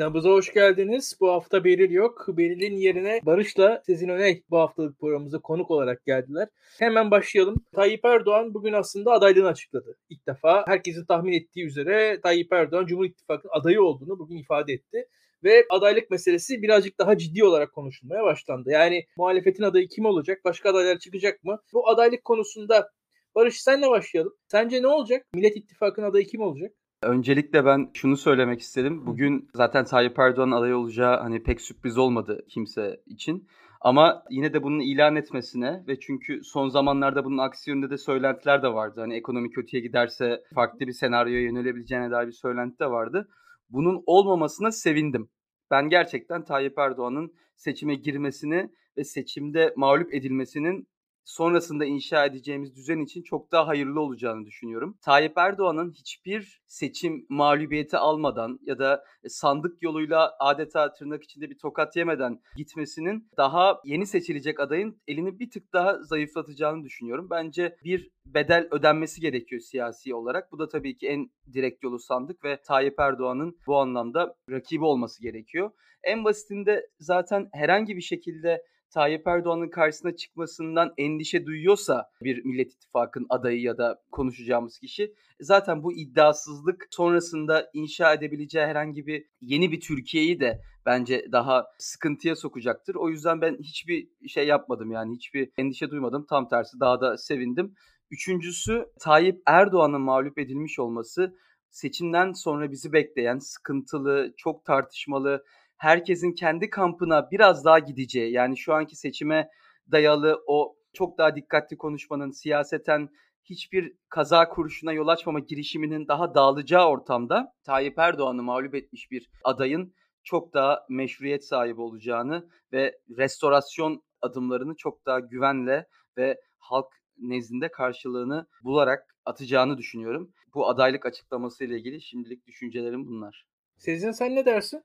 Nabız'a hoş geldiniz. Bu hafta Beril yok. Beril'in yerine Barış'la Sezin Öney bu haftalık programımıza konuk olarak geldiler. Hemen başlayalım. Tayyip Erdoğan bugün aslında adaylığını açıkladı. İlk defa herkesin tahmin ettiği üzere Tayyip Erdoğan Cumhur İttifakı'nın adayı olduğunu bugün ifade etti. Ve adaylık meselesi birazcık daha ciddi olarak konuşulmaya başlandı. Yani muhalefetin adayı kim olacak? Başka adaylar çıkacak mı? Bu adaylık konusunda Barış senle başlayalım. Sence ne olacak? Millet İttifakı'nın adayı kim olacak? Öncelikle ben şunu söylemek istedim. Bugün zaten Tayyip Erdoğan aday olacağı hani pek sürpriz olmadı kimse için. Ama yine de bunun ilan etmesine ve çünkü son zamanlarda bunun aksi yönünde de söylentiler de vardı. Hani ekonomi kötüye giderse farklı bir senaryoya yönelebileceğine dair bir söylenti de vardı. Bunun olmamasına sevindim. Ben gerçekten Tayyip Erdoğan'ın seçime girmesini ve seçimde mağlup edilmesinin sonrasında inşa edeceğimiz düzen için çok daha hayırlı olacağını düşünüyorum. Tayyip Erdoğan'ın hiçbir seçim mağlubiyeti almadan ya da sandık yoluyla adeta tırnak içinde bir tokat yemeden gitmesinin daha yeni seçilecek adayın elini bir tık daha zayıflatacağını düşünüyorum. Bence bir bedel ödenmesi gerekiyor siyasi olarak. Bu da tabii ki en direkt yolu sandık ve Tayyip Erdoğan'ın bu anlamda rakibi olması gerekiyor. En basitinde zaten herhangi bir şekilde Tayyip Erdoğan'ın karşısına çıkmasından endişe duyuyorsa bir Millet İttifakı'nın adayı ya da konuşacağımız kişi zaten bu iddiasızlık sonrasında inşa edebileceği herhangi bir yeni bir Türkiye'yi de bence daha sıkıntıya sokacaktır. O yüzden ben hiçbir şey yapmadım yani hiçbir endişe duymadım. Tam tersi daha da sevindim. Üçüncüsü Tayyip Erdoğan'ın mağlup edilmiş olması seçimden sonra bizi bekleyen sıkıntılı, çok tartışmalı, herkesin kendi kampına biraz daha gideceği yani şu anki seçime dayalı o çok daha dikkatli konuşmanın siyaseten hiçbir kaza kuruşuna yol açmama girişiminin daha dağılacağı ortamda Tayyip Erdoğan'ı mağlup etmiş bir adayın çok daha meşruiyet sahibi olacağını ve restorasyon adımlarını çok daha güvenle ve halk nezdinde karşılığını bularak atacağını düşünüyorum. Bu adaylık açıklaması ile ilgili şimdilik düşüncelerim bunlar. Sezin sen ne dersin?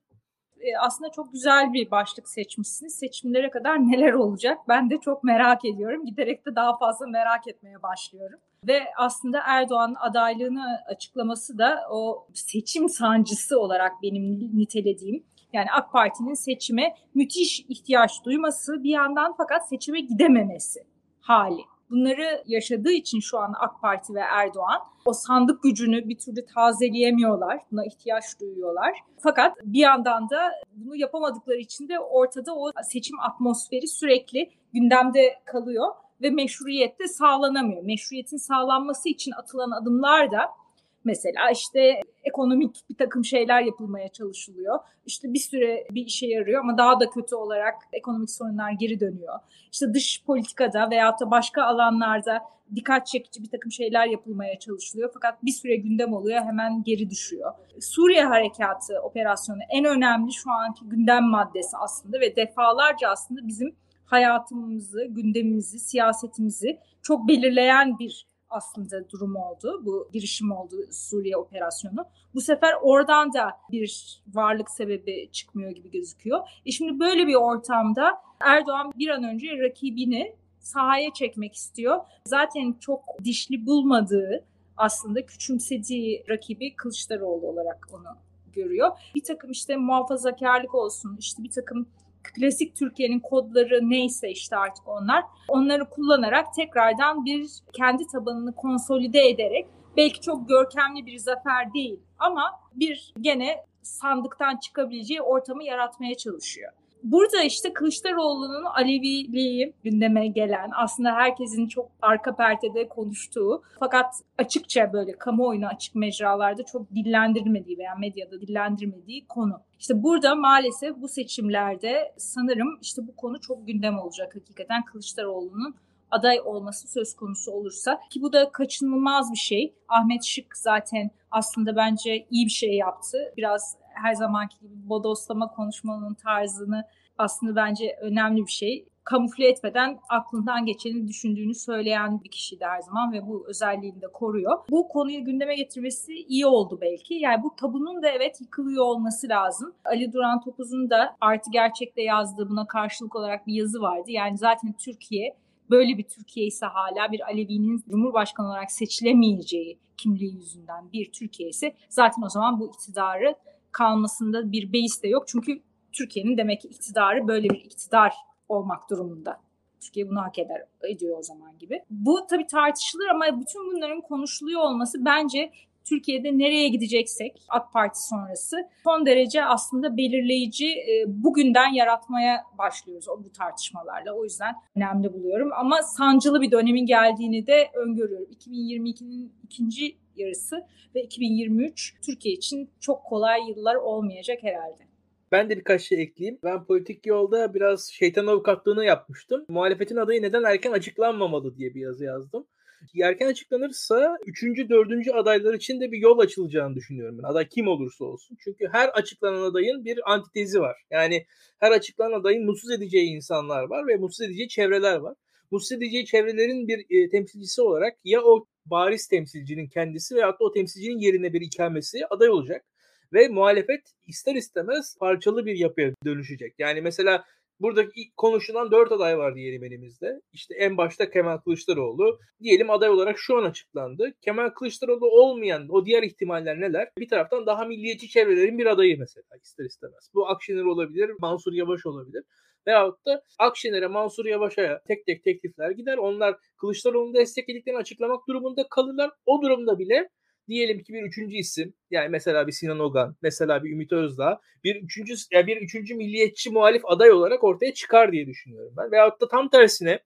E, aslında çok güzel bir başlık seçmişsiniz. Seçimlere kadar neler olacak? Ben de çok merak ediyorum. Giderek de daha fazla merak etmeye başlıyorum. Ve aslında Erdoğan adaylığını açıklaması da o seçim sancısı olarak benim nitelediğim yani AK Parti'nin seçime müthiş ihtiyaç duyması bir yandan fakat seçime gidememesi hali bunları yaşadığı için şu an AK Parti ve Erdoğan o sandık gücünü bir türlü tazeleyemiyorlar. Buna ihtiyaç duyuyorlar. Fakat bir yandan da bunu yapamadıkları için de ortada o seçim atmosferi sürekli gündemde kalıyor ve meşruiyet de sağlanamıyor. Meşruiyetin sağlanması için atılan adımlar da Mesela işte ekonomik bir takım şeyler yapılmaya çalışılıyor. İşte bir süre bir işe yarıyor ama daha da kötü olarak ekonomik sorunlar geri dönüyor. İşte dış politikada veyahut da başka alanlarda dikkat çekici bir takım şeyler yapılmaya çalışılıyor. Fakat bir süre gündem oluyor hemen geri düşüyor. Suriye Harekatı operasyonu en önemli şu anki gündem maddesi aslında ve defalarca aslında bizim hayatımızı, gündemimizi, siyasetimizi çok belirleyen bir aslında durum oldu. Bu girişim oldu Suriye operasyonu. Bu sefer oradan da bir varlık sebebi çıkmıyor gibi gözüküyor. E şimdi böyle bir ortamda Erdoğan bir an önce rakibini sahaya çekmek istiyor. Zaten çok dişli bulmadığı aslında küçümsediği rakibi Kılıçdaroğlu olarak onu görüyor. Bir takım işte muhafazakarlık olsun, işte bir takım klasik Türkiye'nin kodları neyse işte artık onlar onları kullanarak tekrardan bir kendi tabanını konsolide ederek belki çok görkemli bir zafer değil ama bir gene sandıktan çıkabileceği ortamı yaratmaya çalışıyor. Burada işte Kılıçdaroğlu'nun Aleviliği gündeme gelen aslında herkesin çok arka perdede konuştuğu fakat açıkça böyle kamuoyuna açık mecralarda çok dillendirmediği veya medyada dillendirmediği konu. İşte burada maalesef bu seçimlerde sanırım işte bu konu çok gündem olacak hakikaten Kılıçdaroğlu'nun aday olması söz konusu olursa ki bu da kaçınılmaz bir şey. Ahmet Şık zaten aslında bence iyi bir şey yaptı. Biraz her zamanki gibi bodoslama konuşmanın tarzını aslında bence önemli bir şey. Kamufle etmeden aklından geçeni düşündüğünü söyleyen bir kişi her zaman ve bu özelliğini de koruyor. Bu konuyu gündeme getirmesi iyi oldu belki. Yani bu tabunun da evet yıkılıyor olması lazım. Ali Duran Topuz'un da Artı Gerçek'te yazdığı buna karşılık olarak bir yazı vardı. Yani zaten Türkiye böyle bir Türkiye ise hala bir Alevi'nin Cumhurbaşkanı olarak seçilemeyeceği kimliği yüzünden bir Türkiye ise zaten o zaman bu iktidarı kalmasında bir beis de yok. Çünkü Türkiye'nin demek ki iktidarı böyle bir iktidar olmak durumunda. Türkiye bunu hak eder, ediyor o zaman gibi. Bu tabii tartışılır ama bütün bunların konuşuluyor olması bence Türkiye'de nereye gideceksek AK Parti sonrası son derece aslında belirleyici e, bugünden yaratmaya başlıyoruz o bu tartışmalarla. O yüzden önemli buluyorum ama sancılı bir dönemin geldiğini de öngörüyorum. 2022'nin ikinci yarısı ve 2023 Türkiye için çok kolay yıllar olmayacak herhalde. Ben de birkaç şey ekleyeyim. Ben politik yolda biraz şeytan avukatlığını yapmıştım. Muhalefetin adayı neden erken açıklanmamalı diye bir yazı yazdım. Erken açıklanırsa 3. 4. adaylar için de bir yol açılacağını düşünüyorum ben. Aday kim olursa olsun. Çünkü her açıklanan adayın bir antitezi var. Yani her açıklanan adayın mutsuz edeceği insanlar var ve mutsuz edeceği çevreler var. Mutsuz edeceği çevrelerin bir e, temsilcisi olarak ya o bariz temsilcinin kendisi veyahut da o temsilcinin yerine bir ikamesi aday olacak. Ve muhalefet ister istemez parçalı bir yapıya dönüşecek. Yani mesela Buradaki konuşulan dört aday var diyelim elimizde. İşte en başta Kemal Kılıçdaroğlu. Diyelim aday olarak şu an açıklandı. Kemal Kılıçdaroğlu olmayan o diğer ihtimaller neler? Bir taraftan daha milliyetçi çevrelerin bir adayı mesela ister istemez. Bu Akşener olabilir, Mansur Yavaş olabilir. Veyahut da Akşener'e, Mansur Yavaş'a tek tek teklifler gider. Onlar Kılıçdaroğlu'nu desteklediklerini açıklamak durumunda kalırlar. O durumda bile diyelim ki bir üçüncü isim yani mesela bir Sinan Ogan, mesela bir Ümit Özdağ bir üçüncü yani bir üçüncü milliyetçi muhalif aday olarak ortaya çıkar diye düşünüyorum ben. Veyahut da tam tersine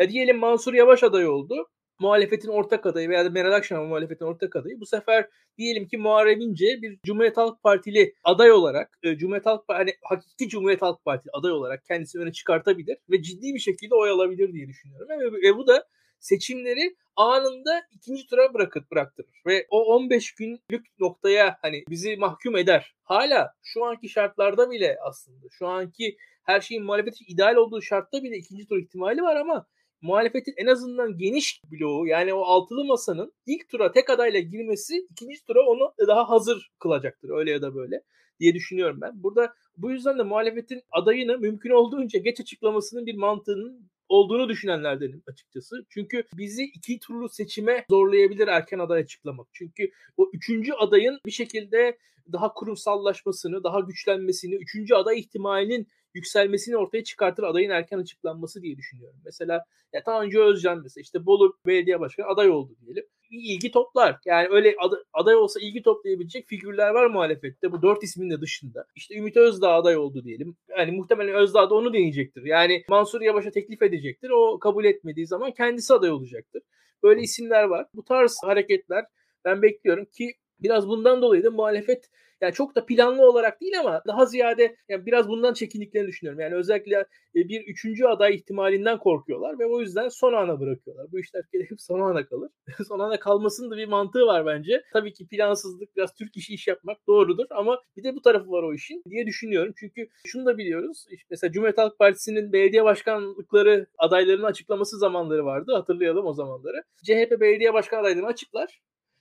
ya diyelim Mansur Yavaş aday oldu. Muhalefetin ortak adayı veya da Meral Akşener muhalefetin ortak adayı. Bu sefer diyelim ki Muharrem İnce bir Cumhuriyet Halk Partili aday olarak e, Cumhuriyet Halk hani hakiki Cumhuriyet Halk Partili aday olarak kendisini öne çıkartabilir ve ciddi bir şekilde oy alabilir diye düşünüyorum. Ve, ve bu da seçimleri anında ikinci tura bırakıp bıraktırır. Ve o 15 günlük noktaya hani bizi mahkum eder. Hala şu anki şartlarda bile aslında şu anki her şeyin muhalefetin ideal olduğu şartta bile ikinci tur ihtimali var ama muhalefetin en azından geniş bloğu yani o altılı masanın ilk tura tek adayla girmesi ikinci tura onu daha hazır kılacaktır öyle ya da böyle diye düşünüyorum ben. Burada bu yüzden de muhalefetin adayını mümkün olduğunca geç açıklamasının bir mantığının olduğunu düşünenlerdenim açıkçası. Çünkü bizi iki turlu seçime zorlayabilir erken aday açıklamak. Çünkü o üçüncü adayın bir şekilde daha kurumsallaşmasını, daha güçlenmesini, üçüncü aday ihtimalinin yükselmesini ortaya çıkartır adayın erken açıklanması diye düşünüyorum. Mesela ya Tanju Özcan mesela işte Bolu Belediye Başkanı aday oldu diyelim. Bir ilgi toplar. Yani öyle aday olsa ilgi toplayabilecek figürler var muhalefette. Bu dört ismin de dışında. İşte Ümit Özdağ aday oldu diyelim. Yani muhtemelen Özdağ da onu deneyecektir. Yani Mansur Yavaş'a teklif edecektir. O kabul etmediği zaman kendisi aday olacaktır. Böyle isimler var. Bu tarz hareketler ben bekliyorum ki biraz bundan dolayı da muhalefet yani çok da planlı olarak değil ama daha ziyade yani biraz bundan çekindiklerini düşünüyorum. Yani özellikle e, bir üçüncü aday ihtimalinden korkuyorlar ve o yüzden son ana bırakıyorlar. Bu işler hep son ana kalır. son ana kalmasının da bir mantığı var bence. Tabii ki plansızlık biraz Türk işi iş yapmak doğrudur ama bir de bu tarafı var o işin diye düşünüyorum. Çünkü şunu da biliyoruz. İşte mesela Cumhuriyet Halk Partisi'nin belediye başkanlıkları adaylarını açıklaması zamanları vardı. Hatırlayalım o zamanları. CHP belediye başkan adaylarını açıklar.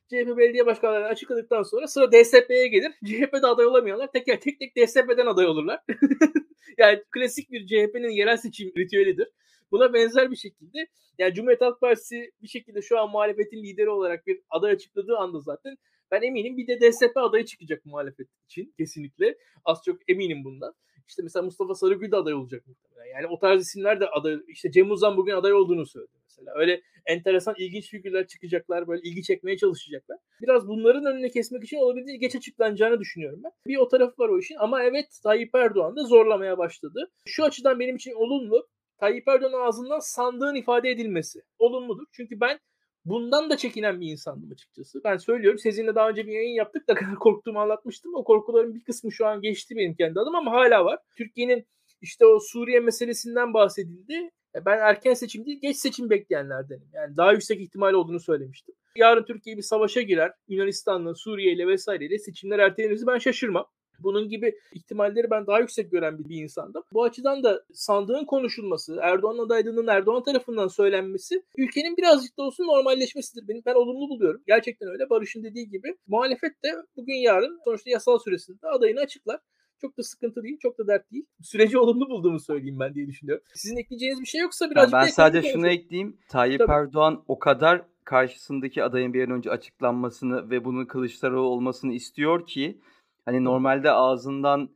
CHP belediye başkanlarını açıkladıktan sonra sıra DSP'ye gelir. CHP'de aday olamayanlar teker tek tek DSP'den aday olurlar. yani klasik bir CHP'nin yerel seçim ritüelidir. Buna benzer bir şekilde yani Cumhuriyet Halk Partisi bir şekilde şu an muhalefetin lideri olarak bir aday açıkladığı anda zaten ben eminim bir de DSP adayı çıkacak muhalefet için kesinlikle. Az çok eminim bundan. İşte mesela Mustafa Sarıgül de aday olacak muhtemelen. Yani o tarz isimler de aday. İşte Cem Uzan bugün aday olduğunu söyledi mesela. Öyle enteresan ilginç figürler çıkacaklar. Böyle ilgi çekmeye çalışacaklar. Biraz bunların önüne kesmek için olabildiğince geç açıklanacağını düşünüyorum ben. Bir o tarafı var o işin ama evet Tayyip Erdoğan da zorlamaya başladı. Şu açıdan benim için olumlu. Tayyip Erdoğan'ın ağzından sandığın ifade edilmesi olumludur. Çünkü ben bundan da çekinen bir insandım açıkçası. Ben söylüyorum sizinle daha önce bir yayın yaptık da kadar korktuğumu anlatmıştım. O korkuların bir kısmı şu an geçti benim kendi adım ama hala var. Türkiye'nin işte o Suriye meselesinden bahsedildi. E, ben erken seçim değil geç seçim bekleyenlerdenim. Yani daha yüksek ihtimal olduğunu söylemiştim. Yarın Türkiye bir savaşa girer. Yunanistan'la, Suriye ile vesaireyle seçimler ertelenirse ben şaşırmam. Bunun gibi ihtimalleri ben daha yüksek gören bir, bir insandım. Bu açıdan da sandığın konuşulması, Erdoğan adaylığının Erdoğan tarafından söylenmesi ülkenin birazcık da olsun normalleşmesidir. Benim ben olumlu buluyorum. Gerçekten öyle. Barış'ın dediği gibi muhalefet de bugün yarın sonuçta yasal süresinde adayını açıklar. Çok da sıkıntı değil, çok da dert değil. Süreci olumlu bulduğumu söyleyeyim ben diye düşünüyorum. Sizin ekleyeceğiniz bir şey yoksa birazcık... Ya ben sadece şunu ekleyeyim. Tayyip Tabii. Erdoğan o kadar karşısındaki adayın bir an önce açıklanmasını ve bunun Kılıçdaroğlu olmasını istiyor ki Hani normalde ağzından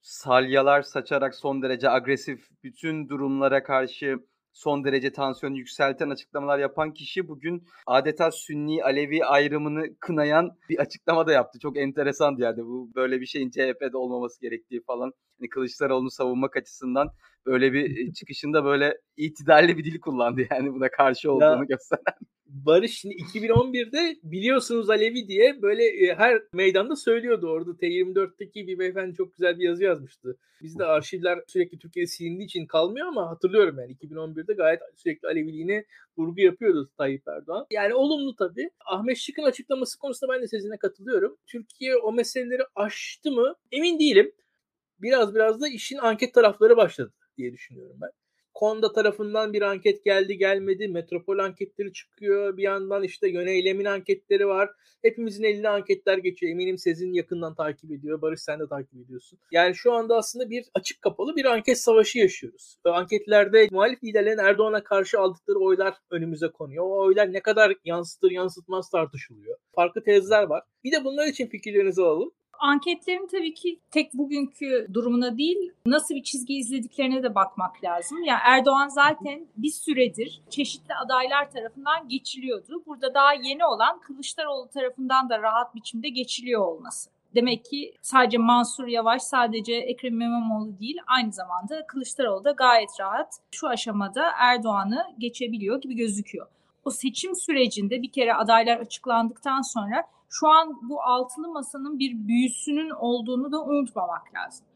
salyalar saçarak son derece agresif bütün durumlara karşı son derece tansiyonu yükselten açıklamalar yapan kişi bugün adeta Sünni Alevi ayrımını kınayan bir açıklama da yaptı. Çok enteresan yani bu böyle bir şeyin CHP'de olmaması gerektiği falan. Hani Kılıçdaroğlu'nu savunmak açısından böyle bir e, çıkışında böyle itidalli bir dil kullandı yani buna karşı olduğunu ya, gösteren. Barış şimdi 2011'de biliyorsunuz Alevi diye böyle e, her meydanda söylüyordu orada. T24'teki bir beyefendi çok güzel bir yazı yazmıştı. Bizde arşivler sürekli Türkiye'de silindiği için kalmıyor ama hatırlıyorum yani 2011'de gayet sürekli Aleviliğine vurgu yapıyordu Tayyip Erdoğan. Yani olumlu tabii. Ahmet Şık'ın açıklaması konusunda ben de sizinle katılıyorum. Türkiye o meseleleri aştı mı emin değilim. Biraz biraz da işin anket tarafları başladı diye düşünüyorum ben. Konda tarafından bir anket geldi gelmedi. Metropol anketleri çıkıyor. Bir yandan işte yöneylemin anketleri var. Hepimizin eline anketler geçiyor. Eminim Sezin yakından takip ediyor. Barış sen de takip ediyorsun. Yani şu anda aslında bir açık kapalı bir anket savaşı yaşıyoruz. Anketlerde muhalif liderlerin Erdoğan'a karşı aldıkları oylar önümüze konuyor. O oylar ne kadar yansıtır yansıtmaz tartışılıyor. Farklı tezler var. Bir de bunlar için fikirlerinizi alalım anketlerin tabii ki tek bugünkü durumuna değil nasıl bir çizgi izlediklerine de bakmak lazım. Yani Erdoğan zaten bir süredir çeşitli adaylar tarafından geçiliyordu. Burada daha yeni olan Kılıçdaroğlu tarafından da rahat biçimde geçiliyor olması. Demek ki sadece Mansur Yavaş, sadece Ekrem İmamoğlu değil, aynı zamanda Kılıçdaroğlu da gayet rahat şu aşamada Erdoğan'ı geçebiliyor gibi gözüküyor. O seçim sürecinde bir kere adaylar açıklandıktan sonra şu an bu altılı masanın bir büyüsünün olduğunu da unutmamak lazım.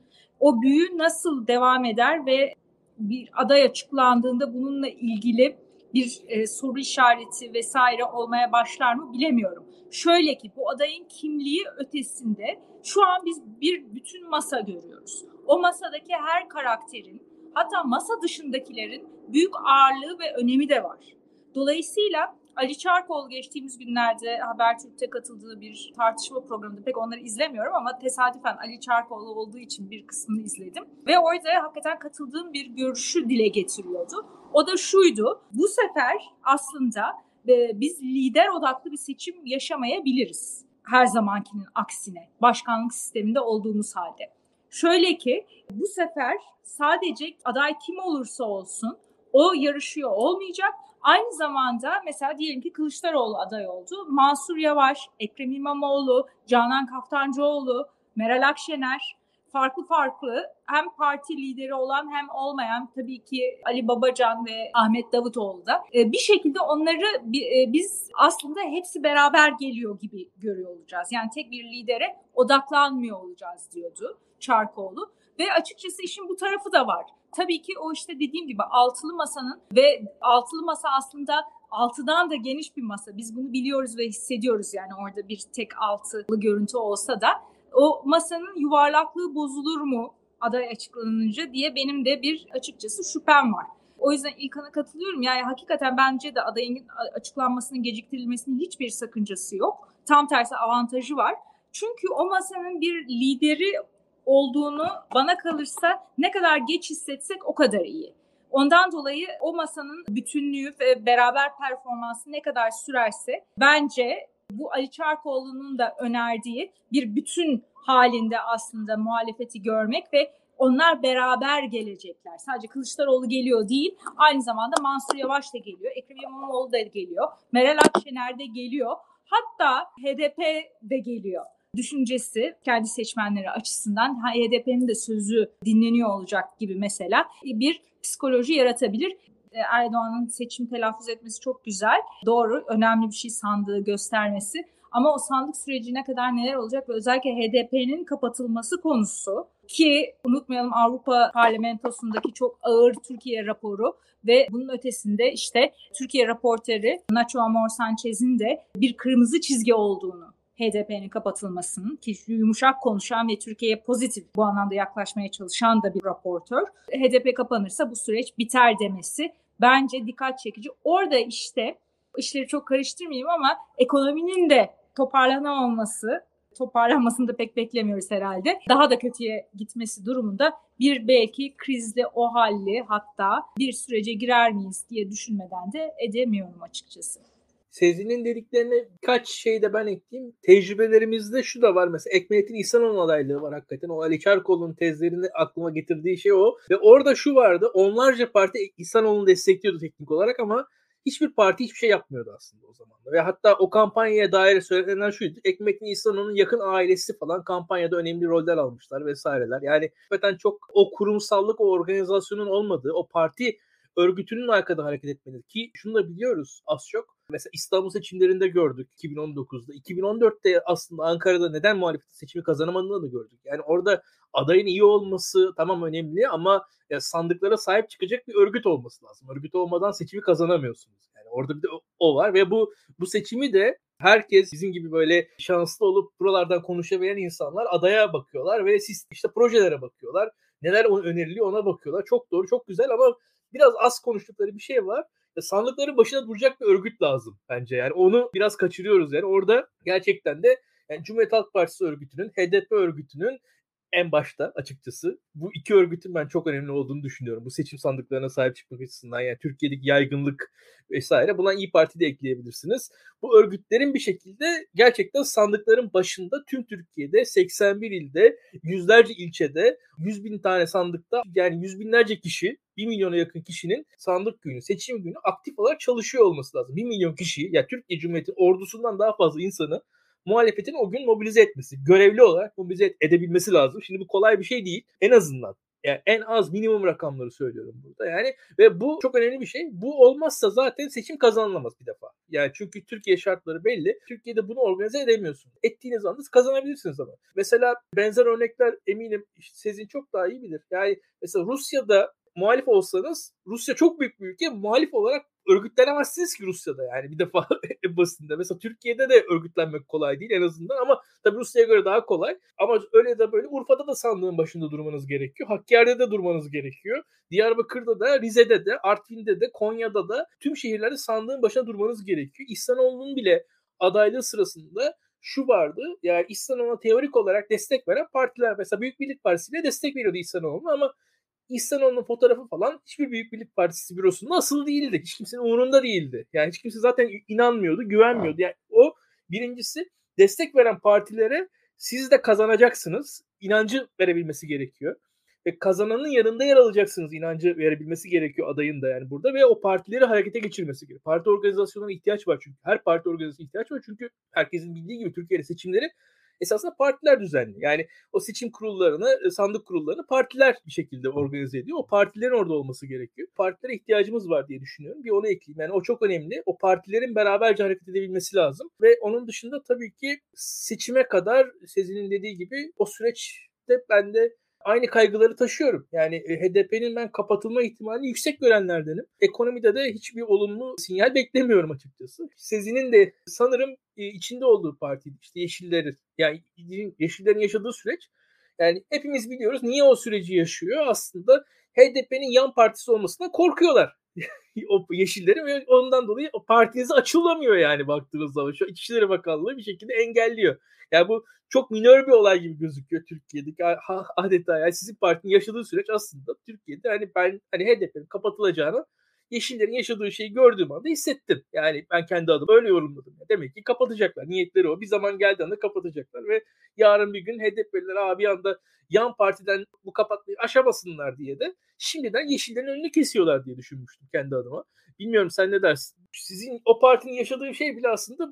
O büyü nasıl devam eder ve bir aday açıklandığında bununla ilgili bir e, soru işareti vesaire olmaya başlar mı bilemiyorum. Şöyle ki bu adayın kimliği ötesinde şu an biz bir bütün masa görüyoruz. O masadaki her karakterin hatta masa dışındakilerin büyük ağırlığı ve önemi de var. Dolayısıyla Ali Çarkol geçtiğimiz günlerde Habertürk'te katıldığı bir tartışma programında pek onları izlemiyorum ama tesadüfen Ali Çarkol olduğu için bir kısmını izledim. Ve orada hakikaten katıldığım bir görüşü dile getiriyordu. O da şuydu, bu sefer aslında e, biz lider odaklı bir seçim yaşamayabiliriz. Her zamankinin aksine, başkanlık sisteminde olduğumuz halde. Şöyle ki bu sefer sadece aday kim olursa olsun o yarışıyor olmayacak Aynı zamanda mesela diyelim ki Kılıçdaroğlu aday oldu. Mansur Yavaş, Ekrem İmamoğlu, Canan Kaftancıoğlu, Meral Akşener farklı farklı hem parti lideri olan hem olmayan tabii ki Ali Babacan ve Ahmet Davutoğlu da e, bir şekilde onları e, biz aslında hepsi beraber geliyor gibi görüyor olacağız. Yani tek bir lidere odaklanmıyor olacağız diyordu Çarkoğlu. Ve açıkçası işin bu tarafı da var. Tabii ki o işte dediğim gibi altılı masanın ve altılı masa aslında altıdan da geniş bir masa. Biz bunu biliyoruz ve hissediyoruz yani orada bir tek altılı görüntü olsa da o masanın yuvarlaklığı bozulur mu aday açıklanınca diye benim de bir açıkçası şüphem var. O yüzden İlkan'a katılıyorum. Yani hakikaten bence de adayın açıklanmasının geciktirilmesinin hiçbir sakıncası yok. Tam tersi avantajı var. Çünkü o masanın bir lideri olduğunu bana kalırsa ne kadar geç hissetsek o kadar iyi. Ondan dolayı o masanın bütünlüğü ve beraber performansı ne kadar sürerse bence bu Ali Çarkoğlu'nun da önerdiği bir bütün halinde aslında muhalefeti görmek ve onlar beraber gelecekler. Sadece Kılıçdaroğlu geliyor değil, aynı zamanda Mansur Yavaş da geliyor, Ekrem İmamoğlu da geliyor, Meral Akşener de geliyor. Hatta HDP de geliyor düşüncesi kendi seçmenleri açısından HDP'nin de sözü dinleniyor olacak gibi mesela bir psikoloji yaratabilir. E, Erdoğan'ın seçim telaffuz etmesi çok güzel. Doğru, önemli bir şey sandığı göstermesi. Ama o sandık sürecine kadar neler olacak ve özellikle HDP'nin kapatılması konusu ki unutmayalım Avrupa Parlamentosu'ndaki çok ağır Türkiye raporu ve bunun ötesinde işte Türkiye raporteri Nacho Amor Sanchez'in de bir kırmızı çizgi olduğunu HDP'nin kapatılmasının ki yumuşak konuşan ve Türkiye'ye pozitif bu anlamda yaklaşmaya çalışan da bir raportör. HDP kapanırsa bu süreç biter demesi bence dikkat çekici. Orada işte işleri çok karıştırmayayım ama ekonominin de toparlanamaması toparlanmasını da pek beklemiyoruz herhalde. Daha da kötüye gitmesi durumunda bir belki krizli o halli hatta bir sürece girer miyiz diye düşünmeden de edemiyorum açıkçası. Sezin'in dediklerine kaç şey de ben ekleyeyim. Tecrübelerimizde şu da var mesela Ekmelettin İhsanoğlu adaylığı var hakikaten. O Ali Çarkoğlu'nun tezlerini aklıma getirdiği şey o. Ve orada şu vardı. Onlarca parti İhsanoğlu'nu destekliyordu teknik olarak ama hiçbir parti hiçbir şey yapmıyordu aslında o zaman. Ve hatta o kampanyaya dair söylenenler şuydu. Ekmekli İhsanoğlu'nun yakın ailesi falan kampanyada önemli roller almışlar vesaireler. Yani hakikaten çok o kurumsallık, o organizasyonun olmadığı, o parti örgütünün arkada hareket etmeli. Ki şunu da biliyoruz az çok. Mesela İstanbul seçimlerinde gördük 2019'da. 2014'te aslında Ankara'da neden muhalefetin seçimi kazanamadığını da gördük. Yani orada adayın iyi olması tamam önemli ama sandıklara sahip çıkacak bir örgüt olması lazım. Örgüt olmadan seçimi kazanamıyorsunuz. Yani orada bir de o var ve bu bu seçimi de herkes bizim gibi böyle şanslı olup buralardan konuşabilen insanlar adaya bakıyorlar ve siz işte projelere bakıyorlar. Neler öneriliyor ona bakıyorlar. Çok doğru, çok güzel ama biraz az konuştukları bir şey var. Ya sandıkların başına duracak bir örgüt lazım bence. Yani onu biraz kaçırıyoruz yani. Orada gerçekten de yani Cumhuriyet Halk Partisi örgütünün, HDP örgütünün en başta açıkçası bu iki örgütün ben çok önemli olduğunu düşünüyorum. Bu seçim sandıklarına sahip çıkmak açısından yani Türkiye'deki yaygınlık vesaire buna İyi Parti de ekleyebilirsiniz. Bu örgütlerin bir şekilde gerçekten sandıkların başında tüm Türkiye'de 81 ilde yüzlerce ilçede 100 bin tane sandıkta yani yüz binlerce kişi 1 milyona yakın kişinin sandık günü, seçim günü aktif olarak çalışıyor olması lazım. 1 milyon kişi, ya yani Türkiye Cumhuriyeti ordusundan daha fazla insanı muhalefetin o gün mobilize etmesi, görevli olarak mobilize edebilmesi lazım. Şimdi bu kolay bir şey değil. En azından yani en az minimum rakamları söylüyorum burada. Yani ve bu çok önemli bir şey. Bu olmazsa zaten seçim kazanılamaz bir defa. Yani çünkü Türkiye şartları belli. Türkiye'de bunu organize edemiyorsun. Ettiğiniz anda kazanabilirsiniz ama. Mesela benzer örnekler eminim Sezin çok daha iyi bilir. Yani mesela Rusya'da muhalif olsanız Rusya çok büyük bir ülke. Muhalif olarak örgütlenemezsiniz ki Rusya'da yani bir defa en basitinde. Mesela Türkiye'de de örgütlenmek kolay değil en azından ama tabii Rusya'ya göre daha kolay. Ama öyle de böyle Urfa'da da sandığın başında durmanız gerekiyor. Hakkari'de de durmanız gerekiyor. Diyarbakır'da da, Rize'de de, Artvin'de de, Konya'da da tüm şehirlerde sandığın başına durmanız gerekiyor. İhsanoğlu'nun bile adaylığı sırasında şu vardı. Yani İhsanoğlu'na teorik olarak destek veren partiler mesela Büyük Birlik Partisi bile destek veriyordu İhsanoğlu'na ama İhsanoğlu'nun fotoğrafı falan hiçbir Büyük Birlik Partisi bürosunda asılı değildi. Hiç kimsenin umurunda değildi. Yani hiç kimse zaten inanmıyordu, güvenmiyordu. Yani o birincisi destek veren partilere siz de kazanacaksınız. inancı verebilmesi gerekiyor. Ve kazananın yanında yer alacaksınız inancı verebilmesi gerekiyor adayın da yani burada ve o partileri harekete geçirmesi gerekiyor. Parti organizasyonuna ihtiyaç var çünkü. Her parti organizasyonuna ihtiyaç var çünkü herkesin bildiği gibi Türkiye'de seçimleri esasında partiler düzenli. Yani o seçim kurullarını, e, sandık kurullarını partiler bir şekilde organize ediyor. O partilerin orada olması gerekiyor. Partilere ihtiyacımız var diye düşünüyorum. Bir onu ekleyeyim. Yani o çok önemli. O partilerin beraberce hareket edebilmesi lazım. Ve onun dışında tabii ki seçime kadar Sezin'in dediği gibi o süreçte ben de aynı kaygıları taşıyorum. Yani e, HDP'nin ben kapatılma ihtimalini yüksek görenlerdenim. Ekonomide de hiçbir olumlu sinyal beklemiyorum açıkçası. Sezin'in de sanırım e, içinde olduğu parti işte Yeşilleri yani Yeşillerin yaşadığı süreç yani hepimiz biliyoruz niye o süreci yaşıyor. Aslında HDP'nin yan partisi olmasından korkuyorlar. o yeşilleri ve ondan dolayı o partinize açılamıyor yani baktığınız zaman. Şu İçişleri Bakanlığı bir şekilde engelliyor. Yani bu çok minör bir olay gibi gözüküyor Türkiye'deki adeta. Yani sizin partinin yaşadığı süreç aslında Türkiye'de hani ben hani HDP'nin kapatılacağını Yeşillerin yaşadığı şeyi gördüğüm anda hissettim. Yani ben kendi adıma öyle yorumladım. Demek ki kapatacaklar. Niyetleri o. Bir zaman geldiğinde kapatacaklar ve yarın bir gün HDP'liler abi bir anda yan partiden bu kapatmayı aşamasınlar diye de şimdiden Yeşillerin önünü kesiyorlar diye düşünmüştüm kendi adıma. Bilmiyorum sen ne dersin? Sizin o partinin yaşadığı şey bile aslında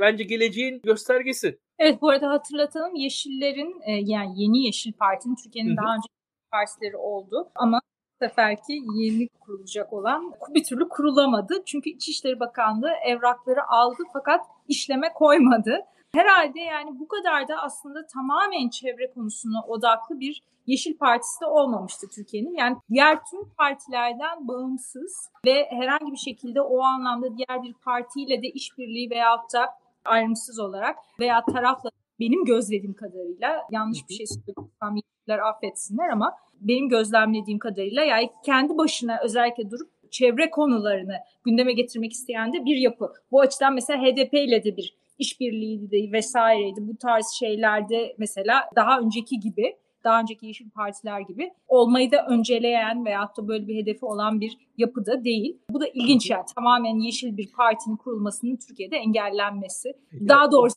bence geleceğin göstergesi. Evet bu arada hatırlatalım Yeşillerin e, yani yeni Yeşil Parti'nin Türkiye'nin daha önce partileri oldu ama seferki yeni kurulacak olan bir türlü kurulamadı. Çünkü İçişleri Bakanlığı evrakları aldı fakat işleme koymadı. Herhalde yani bu kadar da aslında tamamen çevre konusuna odaklı bir Yeşil Partisi de olmamıştı Türkiye'nin. Yani diğer tüm partilerden bağımsız ve herhangi bir şekilde o anlamda diğer bir partiyle de işbirliği veyahut da ayrımsız olarak veya tarafla benim gözlediğim kadarıyla yanlış bir şey söylediysem yetkililer affetsinler ama benim gözlemlediğim kadarıyla yani kendi başına özellikle durup çevre konularını gündeme getirmek isteyen de bir yapı. Bu açıdan mesela HDP ile de bir işbirliğiydi vesaireydi. Bu tarz şeylerde mesela daha önceki gibi daha önceki Yeşil Partiler gibi olmayı da önceleyen veyahut da böyle bir hedefi olan bir yapıda değil. Bu da ilginç yani tamamen yeşil bir partinin kurulmasının Türkiye'de engellenmesi. Daha doğrusu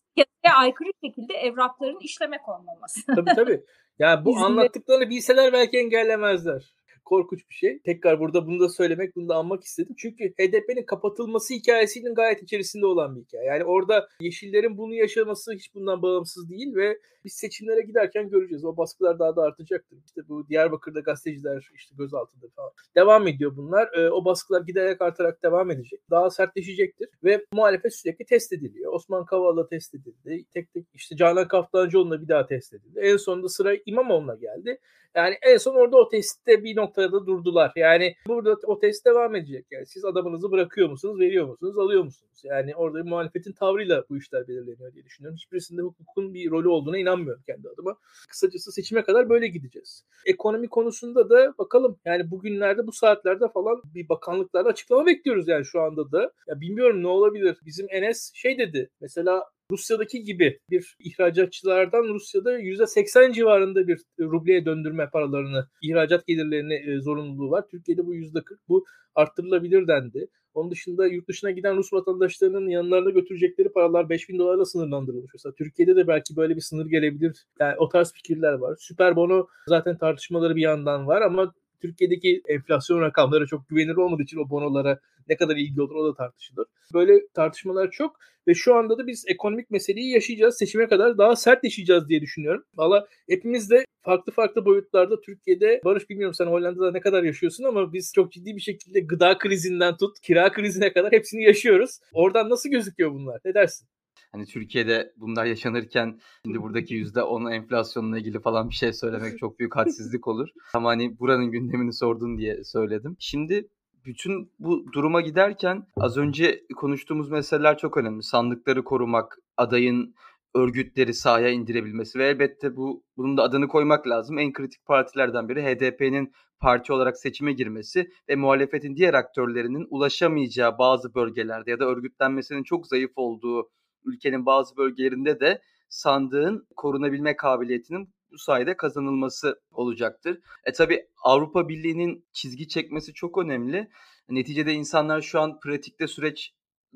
aykırı şekilde evrakların işleme konmaması. tabii tabii. Yani bu anlattıklarını bilseler belki engellemezler korkunç bir şey. Tekrar burada bunu da söylemek, bunu da anmak istedim. Çünkü HDP'nin kapatılması hikayesinin gayet içerisinde olan bir hikaye. Yani orada Yeşillerin bunu yaşaması hiç bundan bağımsız değil ve biz seçimlere giderken göreceğiz. O baskılar daha da artacaktır. İşte bu Diyarbakır'da gazeteciler işte gözaltıda falan. Devam ediyor bunlar. E, o baskılar giderek artarak devam edecek. Daha sertleşecektir ve muhalefet sürekli test ediliyor. Osman Kavala test edildi. Tek tek işte Canan Kaftancıoğlu'na bir daha test edildi. En sonunda sıra İmamoğlu'na geldi. Yani en son orada o testte bir noktada durdular. Yani burada o test devam edecek. Yani siz adamınızı bırakıyor musunuz, veriyor musunuz, alıyor musunuz? Yani orada bir muhalefetin tavrıyla bu işler belirleniyor diye düşünüyorum. Hiçbirisinde hukukun bir rolü olduğuna inanmıyorum kendi adıma. Kısacası seçime kadar böyle gideceğiz. Ekonomi konusunda da bakalım. Yani bugünlerde bu saatlerde falan bir bakanlıklarda açıklama bekliyoruz yani şu anda da. Ya bilmiyorum ne olabilir. Bizim Enes şey dedi. Mesela Rusya'daki gibi bir ihracatçılardan Rusya'da %80 civarında bir rubleye döndürme paralarını, ihracat gelirlerini e, zorunluluğu var. Türkiye'de bu %40 bu arttırılabilir dendi. Onun dışında yurt dışına giden Rus vatandaşlarının yanlarına götürecekleri paralar 5000 dolarla sınırlandırılmış. Mesela Türkiye'de de belki böyle bir sınır gelebilir. Yani o tarz fikirler var. Süper bono zaten tartışmaları bir yandan var ama Türkiye'deki enflasyon rakamları çok güvenilir olmadığı için o bonolara ne kadar ilgi olur o da tartışılır. Böyle tartışmalar çok ve şu anda da biz ekonomik meseleyi yaşayacağız. Seçime kadar daha sert yaşayacağız diye düşünüyorum. Valla hepimiz de farklı farklı boyutlarda Türkiye'de Barış bilmiyorum sen Hollanda'da ne kadar yaşıyorsun ama biz çok ciddi bir şekilde gıda krizinden tut kira krizine kadar hepsini yaşıyoruz. Oradan nasıl gözüküyor bunlar? Ne dersin? Hani Türkiye'de bunlar yaşanırken şimdi buradaki yüzde 10 enflasyonla ilgili falan bir şey söylemek çok büyük hadsizlik olur. Ama hani buranın gündemini sordun diye söyledim. Şimdi bütün bu duruma giderken az önce konuştuğumuz meseleler çok önemli. Sandıkları korumak, adayın örgütleri sahaya indirebilmesi ve elbette bu bunun da adını koymak lazım. En kritik partilerden biri HDP'nin parti olarak seçime girmesi ve muhalefetin diğer aktörlerinin ulaşamayacağı bazı bölgelerde ya da örgütlenmesinin çok zayıf olduğu ülkenin bazı bölgelerinde de sandığın korunabilme kabiliyetinin bu sayede kazanılması olacaktır. E tabi Avrupa Birliği'nin çizgi çekmesi çok önemli. Neticede insanlar şu an pratikte süreç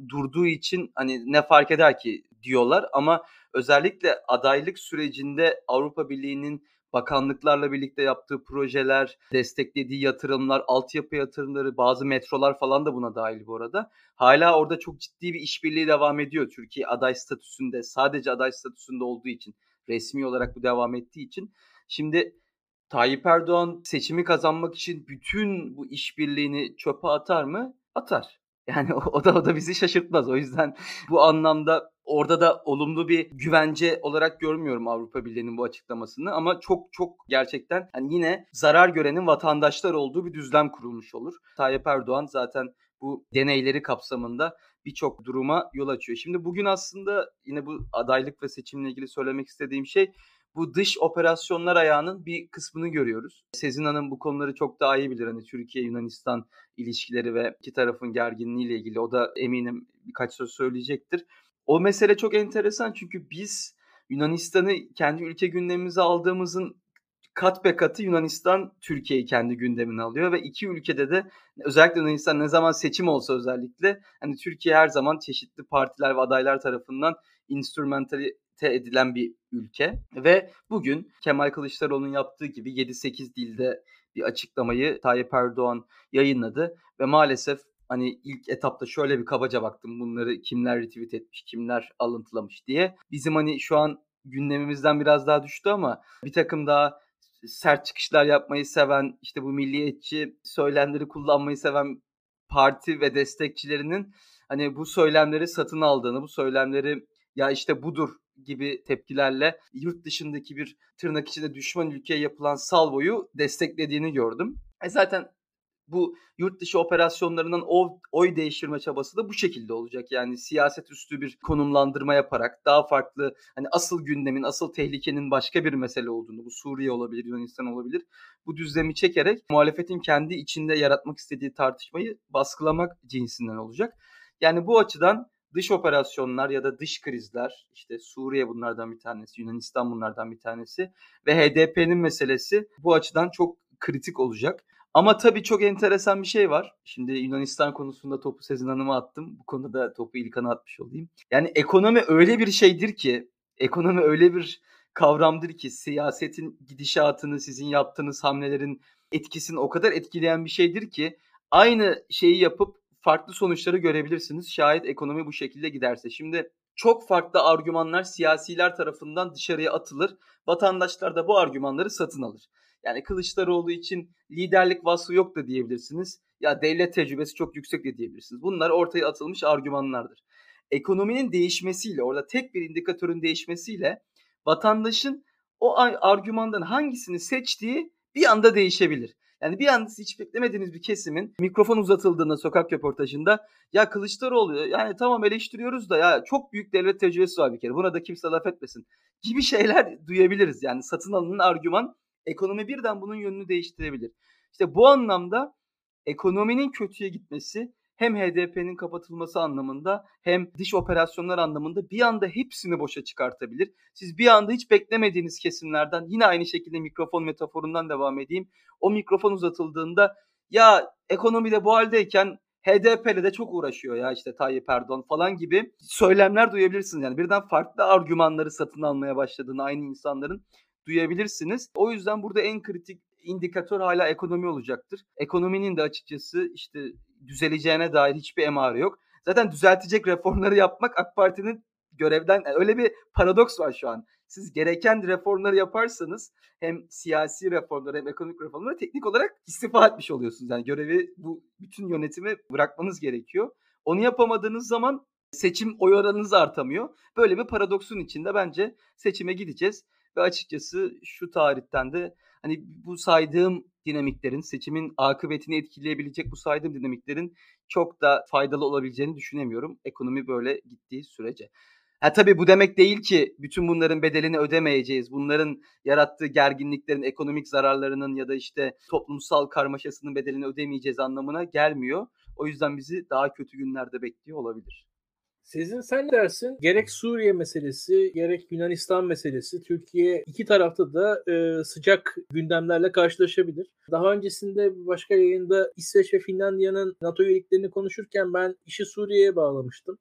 durduğu için hani ne fark eder ki diyorlar ama özellikle adaylık sürecinde Avrupa Birliği'nin bakanlıklarla birlikte yaptığı projeler, desteklediği yatırımlar, altyapı yatırımları, bazı metrolar falan da buna dahil bu arada. Hala orada çok ciddi bir işbirliği devam ediyor. Türkiye aday statüsünde, sadece aday statüsünde olduğu için, resmi olarak bu devam ettiği için. Şimdi Tayyip Erdoğan seçimi kazanmak için bütün bu işbirliğini çöpe atar mı? Atar. Yani o da o da bizi şaşırtmaz. O yüzden bu anlamda orada da olumlu bir güvence olarak görmüyorum Avrupa Birliği'nin bu açıklamasını ama çok çok gerçekten hani yine zarar görenin vatandaşlar olduğu bir düzlem kurulmuş olur. Tayyip Erdoğan zaten bu deneyleri kapsamında birçok duruma yol açıyor. Şimdi bugün aslında yine bu adaylık ve seçimle ilgili söylemek istediğim şey bu dış operasyonlar ayağının bir kısmını görüyoruz. Sezin Hanım bu konuları çok daha iyi bilir. Hani Türkiye-Yunanistan ilişkileri ve iki tarafın gerginliğiyle ilgili o da eminim birkaç söz söyleyecektir. O mesele çok enteresan çünkü biz Yunanistan'ı kendi ülke gündemimize aldığımızın kat be katı Yunanistan Türkiye'yi kendi gündemine alıyor ve iki ülkede de özellikle Yunanistan ne zaman seçim olsa özellikle hani Türkiye her zaman çeşitli partiler ve adaylar tarafından instrumentalite edilen bir ülke ve bugün Kemal Kılıçdaroğlu'nun yaptığı gibi 7-8 dilde bir açıklamayı Tayyip Erdoğan yayınladı ve maalesef hani ilk etapta şöyle bir kabaca baktım bunları kimler retweet etmiş, kimler alıntılamış diye. Bizim hani şu an gündemimizden biraz daha düştü ama bir takım daha sert çıkışlar yapmayı seven, işte bu milliyetçi söylemleri kullanmayı seven parti ve destekçilerinin hani bu söylemleri satın aldığını, bu söylemleri ya işte budur gibi tepkilerle yurt dışındaki bir tırnak içinde düşman ülkeye yapılan salvoyu desteklediğini gördüm. E zaten bu yurt dışı operasyonlarının o oy değiştirme çabası da bu şekilde olacak. Yani siyaset üstü bir konumlandırma yaparak daha farklı hani asıl gündemin, asıl tehlikenin başka bir mesele olduğunu, bu Suriye olabilir, Yunanistan olabilir. Bu düzlemi çekerek muhalefetin kendi içinde yaratmak istediği tartışmayı baskılamak cinsinden olacak. Yani bu açıdan dış operasyonlar ya da dış krizler işte Suriye bunlardan bir tanesi, Yunanistan bunlardan bir tanesi ve HDP'nin meselesi bu açıdan çok kritik olacak. Ama tabii çok enteresan bir şey var. Şimdi Yunanistan konusunda topu Sezin Hanım'a attım. Bu konuda topu İlkan'a atmış olayım. Yani ekonomi öyle bir şeydir ki, ekonomi öyle bir kavramdır ki siyasetin gidişatını, sizin yaptığınız hamlelerin etkisini o kadar etkileyen bir şeydir ki aynı şeyi yapıp farklı sonuçları görebilirsiniz şayet ekonomi bu şekilde giderse. Şimdi çok farklı argümanlar siyasiler tarafından dışarıya atılır. Vatandaşlar da bu argümanları satın alır. Yani Kılıçdaroğlu için liderlik vasfı yok da diyebilirsiniz. Ya devlet tecrübesi çok yüksek de diyebilirsiniz. Bunlar ortaya atılmış argümanlardır. Ekonominin değişmesiyle, orada tek bir indikatörün değişmesiyle vatandaşın o argümandan hangisini seçtiği bir anda değişebilir. Yani bir anda hiç beklemediğiniz bir kesimin mikrofon uzatıldığında sokak röportajında ya Kılıçdaroğlu yani tamam eleştiriyoruz da ya çok büyük devlet tecrübesi var bir kere buna da kimse laf etmesin gibi şeyler duyabiliriz. Yani satın alınan argüman ekonomi birden bunun yönünü değiştirebilir. İşte bu anlamda ekonominin kötüye gitmesi hem HDP'nin kapatılması anlamında hem dış operasyonlar anlamında bir anda hepsini boşa çıkartabilir. Siz bir anda hiç beklemediğiniz kesimlerden yine aynı şekilde mikrofon metaforundan devam edeyim. O mikrofon uzatıldığında ya ekonomide bu haldeyken HDP'le de çok uğraşıyor ya işte Tayyip Erdoğan falan gibi söylemler duyabilirsiniz. Yani birden farklı argümanları satın almaya başladığını aynı insanların duyabilirsiniz. O yüzden burada en kritik indikatör hala ekonomi olacaktır. Ekonominin de açıkçası işte düzeleceğine dair hiçbir emare yok. Zaten düzeltecek reformları yapmak AK Parti'nin görevden öyle bir paradoks var şu an. Siz gereken reformları yaparsanız hem siyasi reformları hem ekonomik reformları teknik olarak istifa etmiş oluyorsunuz. Yani görevi bu bütün yönetimi bırakmanız gerekiyor. Onu yapamadığınız zaman seçim oy oranınız artamıyor. Böyle bir paradoksun içinde bence seçime gideceğiz. Ve açıkçası şu tarihten de hani bu saydığım dinamiklerin seçimin akıbetini etkileyebilecek bu saydığım dinamiklerin çok da faydalı olabileceğini düşünemiyorum. Ekonomi böyle gittiği sürece. Ha tabii bu demek değil ki bütün bunların bedelini ödemeyeceğiz. Bunların yarattığı gerginliklerin, ekonomik zararlarının ya da işte toplumsal karmaşasının bedelini ödemeyeceğiz anlamına gelmiyor. O yüzden bizi daha kötü günlerde bekliyor olabilir. Sizin sen ne dersin? Gerek Suriye meselesi, gerek Yunanistan meselesi Türkiye iki tarafta da e, sıcak gündemlerle karşılaşabilir. Daha öncesinde başka yayında İsveç ve Finlandiya'nın NATO üyeliklerini konuşurken ben işi Suriye'ye bağlamıştım.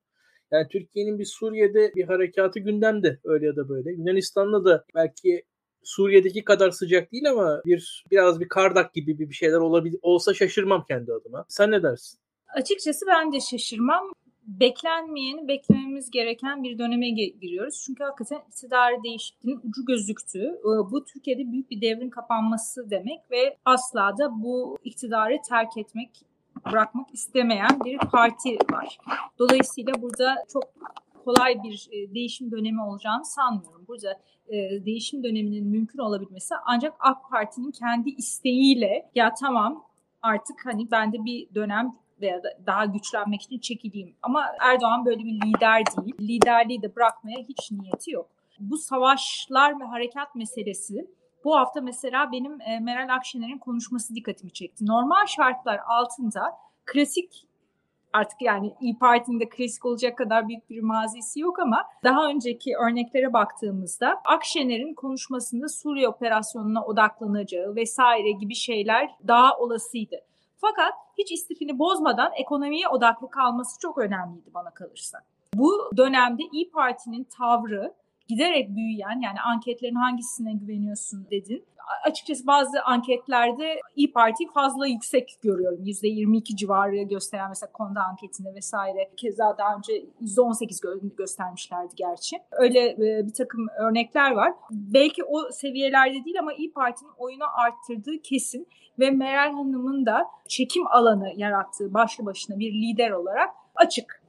Yani Türkiye'nin bir Suriye'de bir harekatı gündemde öyle ya da böyle. Yunanistan'da da belki Suriye'deki kadar sıcak değil ama bir biraz bir kardak gibi bir şeyler olabilir olsa şaşırmam kendi adıma. Sen ne dersin? Açıkçası ben de şaşırmam beklenmeyeni beklememiz gereken bir döneme giriyoruz. Çünkü hakikaten iktidar değişikliğinin ucu gözüktü. Ee, bu Türkiye'de büyük bir devrin kapanması demek ve asla da bu iktidarı terk etmek, bırakmak istemeyen bir parti var. Dolayısıyla burada çok kolay bir e, değişim dönemi olacağını sanmıyorum. Burada e, değişim döneminin mümkün olabilmesi ancak AK Parti'nin kendi isteğiyle ya tamam artık hani ben de bir dönem veya da daha güçlenmek için çekileyim. Ama Erdoğan böyle bir lider değil. Liderliği de bırakmaya hiç niyeti yok. Bu savaşlar ve harekat meselesi bu hafta mesela benim e, Meral Akşener'in konuşması dikkatimi çekti. Normal şartlar altında klasik artık yani İyi Parti'nin de klasik olacak kadar büyük bir mazisi yok ama daha önceki örneklere baktığımızda Akşener'in konuşmasında Suriye operasyonuna odaklanacağı vesaire gibi şeyler daha olasıydı. Fakat hiç istifini bozmadan ekonomiye odaklı kalması çok önemliydi bana kalırsa. Bu dönemde İyi Parti'nin tavrı giderek büyüyen yani anketlerin hangisine güveniyorsun dedin. Açıkçası bazı anketlerde İyi Parti fazla yüksek görüyorum. %22 civarı gösteren mesela Konda anketinde vesaire. Keza daha önce %18 gö- göstermişlerdi gerçi. Öyle e, bir takım örnekler var. Belki o seviyelerde değil ama İyi Parti'nin oyunu arttırdığı kesin ve Meral Hanım'ın da çekim alanı yarattığı başlı başına bir lider olarak açık.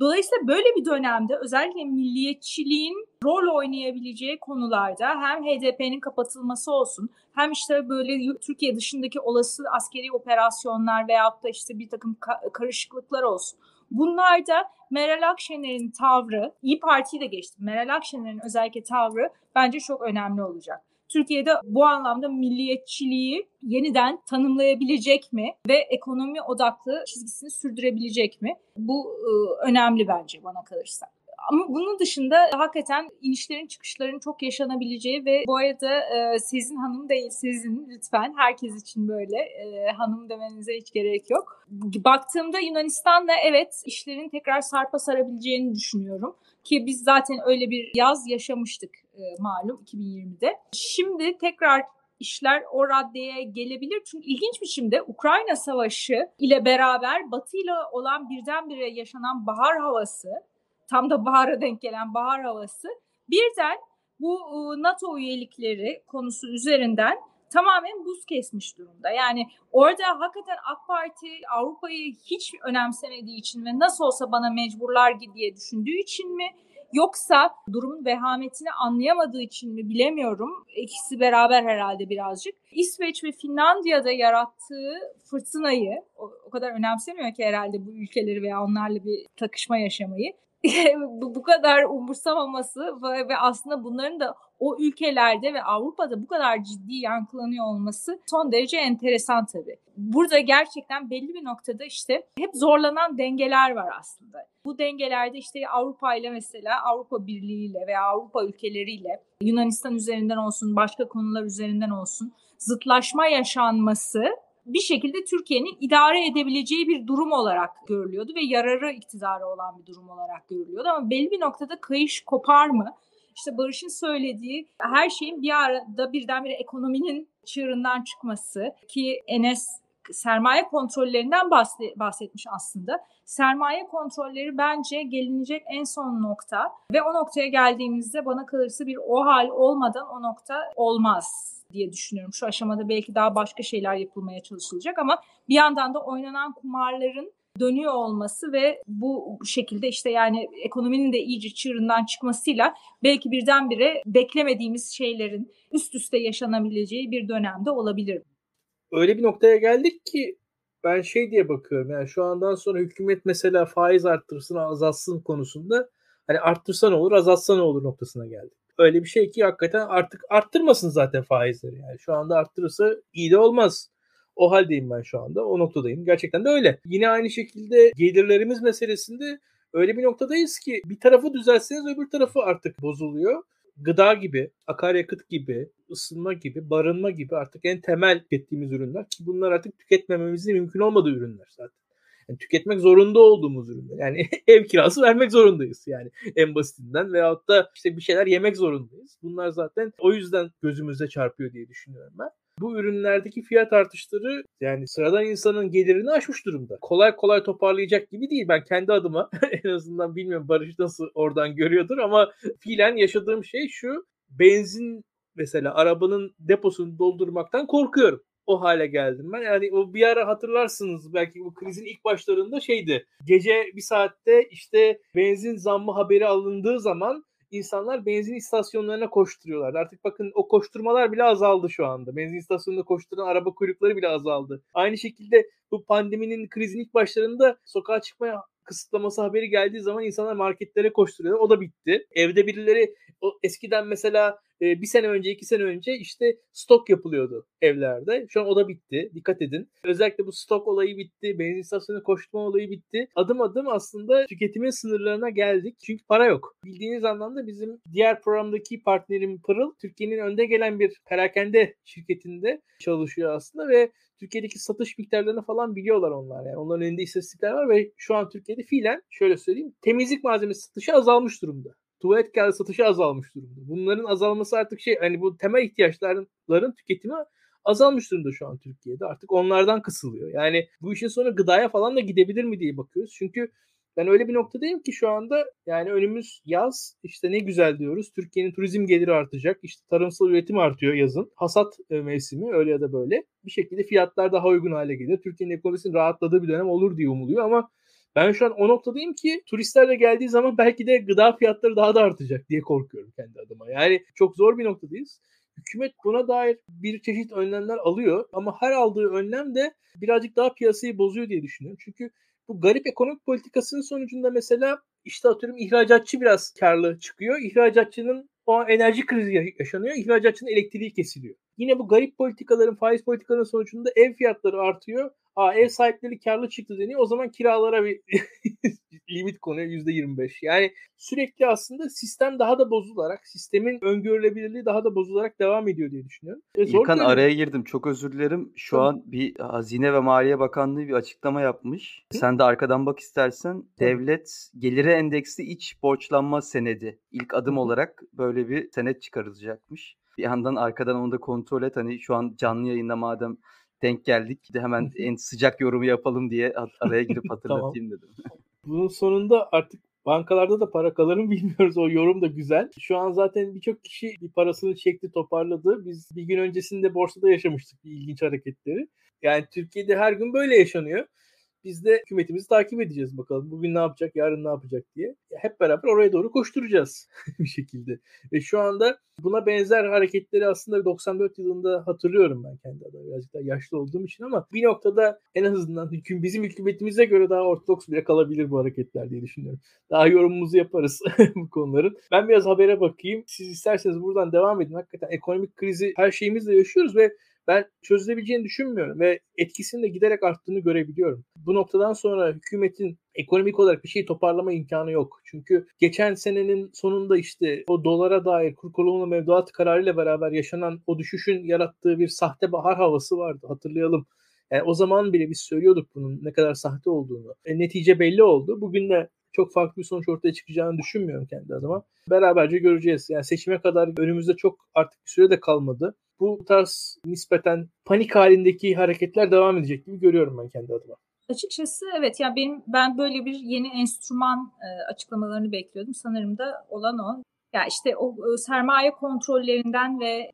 Dolayısıyla böyle bir dönemde özellikle milliyetçiliğin rol oynayabileceği konularda hem HDP'nin kapatılması olsun hem işte böyle Türkiye dışındaki olası askeri operasyonlar veyahut da işte bir takım karışıklıklar olsun. Bunlarda Meral Akşener'in tavrı, İyi Parti'yi de geçti. Meral Akşener'in özellikle tavrı bence çok önemli olacak. Türkiye'de bu anlamda milliyetçiliği yeniden tanımlayabilecek mi ve ekonomi odaklı çizgisini sürdürebilecek mi? Bu e, önemli bence bana kalırsa. Ama bunun dışında hakikaten inişlerin çıkışların çok yaşanabileceği ve bu arada e, Sezin Hanım değil Sezin lütfen herkes için böyle e, hanım demenize hiç gerek yok. Baktığımda Yunanistan'da evet işlerin tekrar sarpa sarabileceğini düşünüyorum. Ki biz zaten öyle bir yaz yaşamıştık e, malum 2020'de. Şimdi tekrar işler o raddeye gelebilir. Çünkü ilginç biçimde Ukrayna Savaşı ile beraber Batı ile olan birdenbire yaşanan bahar havası tam da bahara denk gelen bahar havası birden bu NATO üyelikleri konusu üzerinden tamamen buz kesmiş durumda. Yani orada hakikaten AK Parti Avrupa'yı hiç önemsemediği için ve nasıl olsa bana mecburlar diye düşündüğü için mi yoksa durumun vehametini anlayamadığı için mi bilemiyorum. İkisi beraber herhalde birazcık. İsveç ve Finlandiya'da yarattığı fırtınayı o, kadar önemsemiyor ki herhalde bu ülkeleri veya onlarla bir takışma yaşamayı. bu kadar umursamaması ve aslında bunların da o ülkelerde ve Avrupa'da bu kadar ciddi yankılanıyor olması son derece enteresan tabii. Burada gerçekten belli bir noktada işte hep zorlanan dengeler var aslında. Bu dengelerde işte Avrupa ile mesela Avrupa Birliği ile veya Avrupa ülkeleriyle Yunanistan üzerinden olsun, başka konular üzerinden olsun zıtlaşma yaşanması bir şekilde Türkiye'nin idare edebileceği bir durum olarak görülüyordu ve yararı iktidarı olan bir durum olarak görülüyordu. Ama belli bir noktada kayış kopar mı? İşte Barış'ın söylediği her şeyin bir arada birdenbire ekonominin çığırından çıkması ki Enes sermaye kontrollerinden bahsetmiş aslında. Sermaye kontrolleri bence gelinecek en son nokta ve o noktaya geldiğimizde bana kalırsa bir o hal olmadan o nokta olmaz diye düşünüyorum. Şu aşamada belki daha başka şeyler yapılmaya çalışılacak ama bir yandan da oynanan kumarların dönüyor olması ve bu şekilde işte yani ekonominin de iyice çığırından çıkmasıyla belki birdenbire beklemediğimiz şeylerin üst üste yaşanabileceği bir dönemde olabilir. Öyle bir noktaya geldik ki ben şey diye bakıyorum yani şu andan sonra hükümet mesela faiz arttırsın azaltsın konusunda hani arttırsa ne olur azaltsa ne olur noktasına geldi öyle bir şey ki hakikaten artık arttırmasın zaten faizleri. Yani şu anda arttırırsa iyi de olmaz. O haldeyim ben şu anda. O noktadayım. Gerçekten de öyle. Yine aynı şekilde gelirlerimiz meselesinde öyle bir noktadayız ki bir tarafı düzelseniz öbür tarafı artık bozuluyor. Gıda gibi, akaryakıt gibi, ısınma gibi, barınma gibi artık en temel tükettiğimiz ürünler ki bunlar artık tüketmememizin mümkün olmadığı ürünler zaten. Yani tüketmek zorunda olduğumuz ürünler. Yani ev kirası vermek zorundayız yani en basitinden veyahut da işte bir şeyler yemek zorundayız. Bunlar zaten o yüzden gözümüze çarpıyor diye düşünüyorum ben bu ürünlerdeki fiyat artışları yani sıradan insanın gelirini aşmış durumda. Kolay kolay toparlayacak gibi değil. Ben kendi adıma en azından bilmiyorum Barış nasıl oradan görüyordur ama fiilen yaşadığım şey şu. Benzin mesela arabanın deposunu doldurmaktan korkuyorum o hale geldim ben. Yani o bir ara hatırlarsınız belki bu krizin ilk başlarında şeydi. Gece bir saatte işte benzin zammı haberi alındığı zaman insanlar benzin istasyonlarına koşturuyorlar. Artık bakın o koşturmalar bile azaldı şu anda. Benzin istasyonunda koşturan araba kuyrukları bile azaldı. Aynı şekilde bu pandeminin krizin ilk başlarında sokağa çıkmaya kısıtlaması haberi geldiği zaman insanlar marketlere koşturuyorlar. O da bitti. Evde birileri o eskiden mesela bir sene önce, iki sene önce işte stok yapılıyordu evlerde. Şu an o da bitti. Dikkat edin. Özellikle bu stok olayı bitti. Benzin istasyonu koşturma olayı bitti. Adım adım aslında tüketimin sınırlarına geldik. Çünkü para yok. Bildiğiniz anlamda bizim diğer programdaki partnerim Pırıl Türkiye'nin önde gelen bir perakende şirketinde çalışıyor aslında ve Türkiye'deki satış miktarlarını falan biliyorlar onlar. Yani onların elinde istatistikler var ve şu an Türkiye'de fiilen şöyle söyleyeyim temizlik malzemesi satışı azalmış durumda tuvalet kağıdı satışı azalmış durumda. Bunların azalması artık şey hani bu temel ihtiyaçların tüketimi azalmış durumda şu an Türkiye'de. Artık onlardan kısılıyor. Yani bu işin sonra gıdaya falan da gidebilir mi diye bakıyoruz. Çünkü ben öyle bir noktadayım ki şu anda yani önümüz yaz işte ne güzel diyoruz. Türkiye'nin turizm geliri artacak. İşte tarımsal üretim artıyor yazın. Hasat e, mevsimi öyle ya da böyle. Bir şekilde fiyatlar daha uygun hale geliyor. Türkiye'nin ekonomisinin rahatladığı bir dönem olur diye umuluyor ama ben şu an o noktadayım ki turistler de geldiği zaman belki de gıda fiyatları daha da artacak diye korkuyorum kendi adıma. Yani çok zor bir noktadayız. Hükümet buna dair bir çeşit önlemler alıyor ama her aldığı önlem de birazcık daha piyasayı bozuyor diye düşünüyorum. Çünkü bu garip ekonomik politikasının sonucunda mesela işte atıyorum ihracatçı biraz karlı çıkıyor. İhracatçının O enerji krizi yaşanıyor. İhracatçının elektriği kesiliyor. Yine bu garip politikaların, faiz politikaların sonucunda ev fiyatları artıyor. Aa, ev sahipleri karlı çıktı deniyor. O zaman kiralara bir limit konuyor %25. Yani sürekli aslında sistem daha da bozularak, sistemin öngörülebilirliği daha da bozularak devam ediyor diye düşünüyorum. E, İlkan araya girdim. Çok özür dilerim. Şu Tabii. an bir Hazine ve Maliye Bakanlığı bir açıklama yapmış. Hı? Sen de arkadan bak istersen. Hı. Devlet geliri endeksli iç borçlanma senedi. İlk adım Hı. olarak böyle bir senet çıkarılacakmış. Bir yandan arkadan onu da kontrol et. Hani şu an canlı yayında madem denk geldik. De hemen en sıcak yorumu yapalım diye araya girip hatırlatayım dedim. Bunun sonunda artık bankalarda da para kalır mı bilmiyoruz. O yorum da güzel. Şu an zaten birçok kişi bir parasını çekti, toparladı. Biz bir gün öncesinde borsada yaşamıştık bir ilginç hareketleri. Yani Türkiye'de her gün böyle yaşanıyor. Biz de hükümetimizi takip edeceğiz bakalım. Bugün ne yapacak, yarın ne yapacak diye. Hep beraber oraya doğru koşturacağız bir şekilde. Ve şu anda buna benzer hareketleri aslında 94 yılında hatırlıyorum ben kendi adıma. Birazcık daha yaşlı olduğum için ama bir noktada en azından hüküm, bizim hükümetimize göre daha ortodoks bile kalabilir bu hareketler diye düşünüyorum. Daha yorumumuzu yaparız bu konuların. Ben biraz habere bakayım. Siz isterseniz buradan devam edin. Hakikaten ekonomik krizi her şeyimizle yaşıyoruz ve ben çözülebileceğini düşünmüyorum ve etkisinin de giderek arttığını görebiliyorum. Bu noktadan sonra hükümetin ekonomik olarak bir şey toparlama imkanı yok. Çünkü geçen senenin sonunda işte o dolara dair kur korumalı mevduat kararıyla beraber yaşanan o düşüşün yarattığı bir sahte bahar havası vardı. Hatırlayalım. Yani o zaman bile biz söylüyorduk bunun ne kadar sahte olduğunu. E, netice belli oldu. Bugün de çok farklı bir sonuç ortaya çıkacağını düşünmüyorum kendi adıma. Beraberce göreceğiz. Yani seçime kadar önümüzde çok artık bir süre de kalmadı bu tarz nispeten panik halindeki hareketler devam edecek gibi görüyorum ben kendi adıma. Açıkçası evet yani benim ben böyle bir yeni enstrüman e, açıklamalarını bekliyordum. Sanırım da olan o. Ya işte o e, sermaye kontrollerinden ve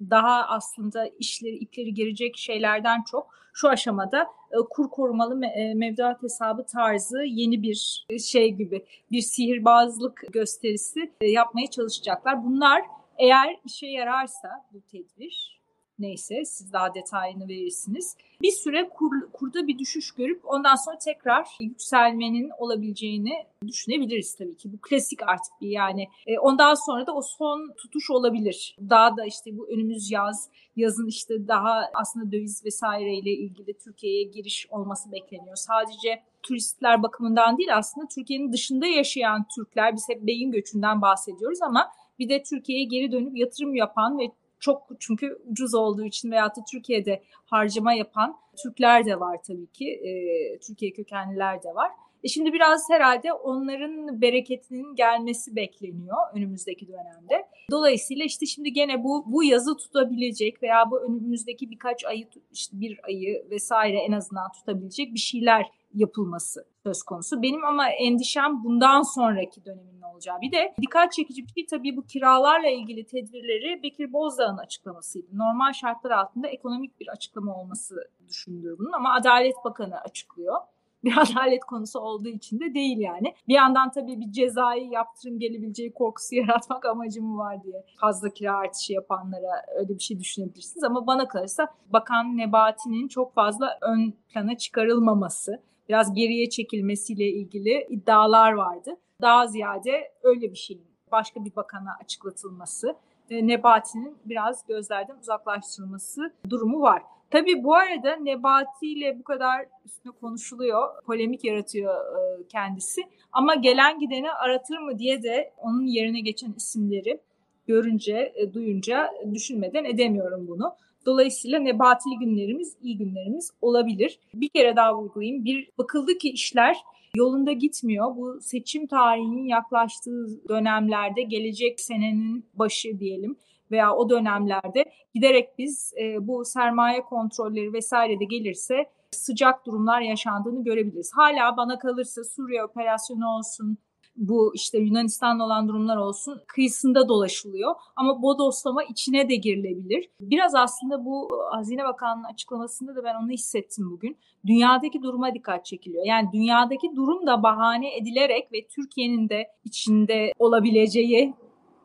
daha aslında işleri ipleri gerecek şeylerden çok şu aşamada e, kur korumalı e, mevduat hesabı tarzı yeni bir şey gibi bir sihirbazlık gösterisi e, yapmaya çalışacaklar. Bunlar eğer işe yararsa bu tedbir neyse siz daha detayını verirsiniz. Bir süre kur, kurda bir düşüş görüp ondan sonra tekrar yükselmenin olabileceğini düşünebiliriz tabii ki. Bu klasik artık bir yani. E, ondan sonra da o son tutuş olabilir. Daha da işte bu önümüz yaz, yazın işte daha aslında döviz vesaireyle ilgili Türkiye'ye giriş olması bekleniyor. Sadece turistler bakımından değil aslında Türkiye'nin dışında yaşayan Türkler biz hep beyin göçünden bahsediyoruz ama bir de Türkiye'ye geri dönüp yatırım yapan ve çok çünkü ucuz olduğu için veyahut da Türkiye'de harcama yapan Türkler de var tabii ki. E, Türkiye kökenliler de var. E şimdi biraz herhalde onların bereketinin gelmesi bekleniyor önümüzdeki dönemde. Dolayısıyla işte şimdi gene bu bu yazı tutabilecek veya bu önümüzdeki birkaç ayı işte bir ayı vesaire en azından tutabilecek bir şeyler yapılması söz konusu. Benim ama endişem bundan sonraki dönemin ne olacağı. Bir de dikkat çekici bir şey tabii bu kiralarla ilgili tedbirleri Bekir Bozdağ'ın açıklamasıydı. Normal şartlar altında ekonomik bir açıklama olması düşünülüyor bunun ama Adalet Bakanı açıklıyor bir adalet konusu olduğu için de değil yani. Bir yandan tabii bir cezai yaptırım gelebileceği korkusu yaratmak amacı mı var diye fazla kira artışı yapanlara öyle bir şey düşünebilirsiniz. Ama bana kalırsa Bakan Nebati'nin çok fazla ön plana çıkarılmaması biraz geriye çekilmesiyle ilgili iddialar vardı. Daha ziyade öyle bir şeyin başka bir bakana açıklatılması, Nebati'nin biraz gözlerden uzaklaştırılması durumu var. Tabii bu arada Nebati ile bu kadar üstüne konuşuluyor, polemik yaratıyor e, kendisi. Ama gelen gideni aratır mı diye de onun yerine geçen isimleri görünce, e, duyunca düşünmeden edemiyorum bunu. Dolayısıyla nebatili günlerimiz iyi günlerimiz olabilir. Bir kere daha vurgulayayım. Bir bakıldı ki işler yolunda gitmiyor. Bu seçim tarihinin yaklaştığı dönemlerde gelecek senenin başı diyelim veya o dönemlerde giderek biz e, bu sermaye kontrolleri vesaire de gelirse sıcak durumlar yaşandığını görebiliriz. Hala bana kalırsa Suriye operasyonu olsun, bu işte Yunanistan'la olan durumlar olsun kıyısında dolaşılıyor. Ama bodoslama içine de girilebilir. Biraz aslında bu Hazine Bakanlığı'nın açıklamasında da ben onu hissettim bugün. Dünyadaki duruma dikkat çekiliyor. Yani dünyadaki durum da bahane edilerek ve Türkiye'nin de içinde olabileceği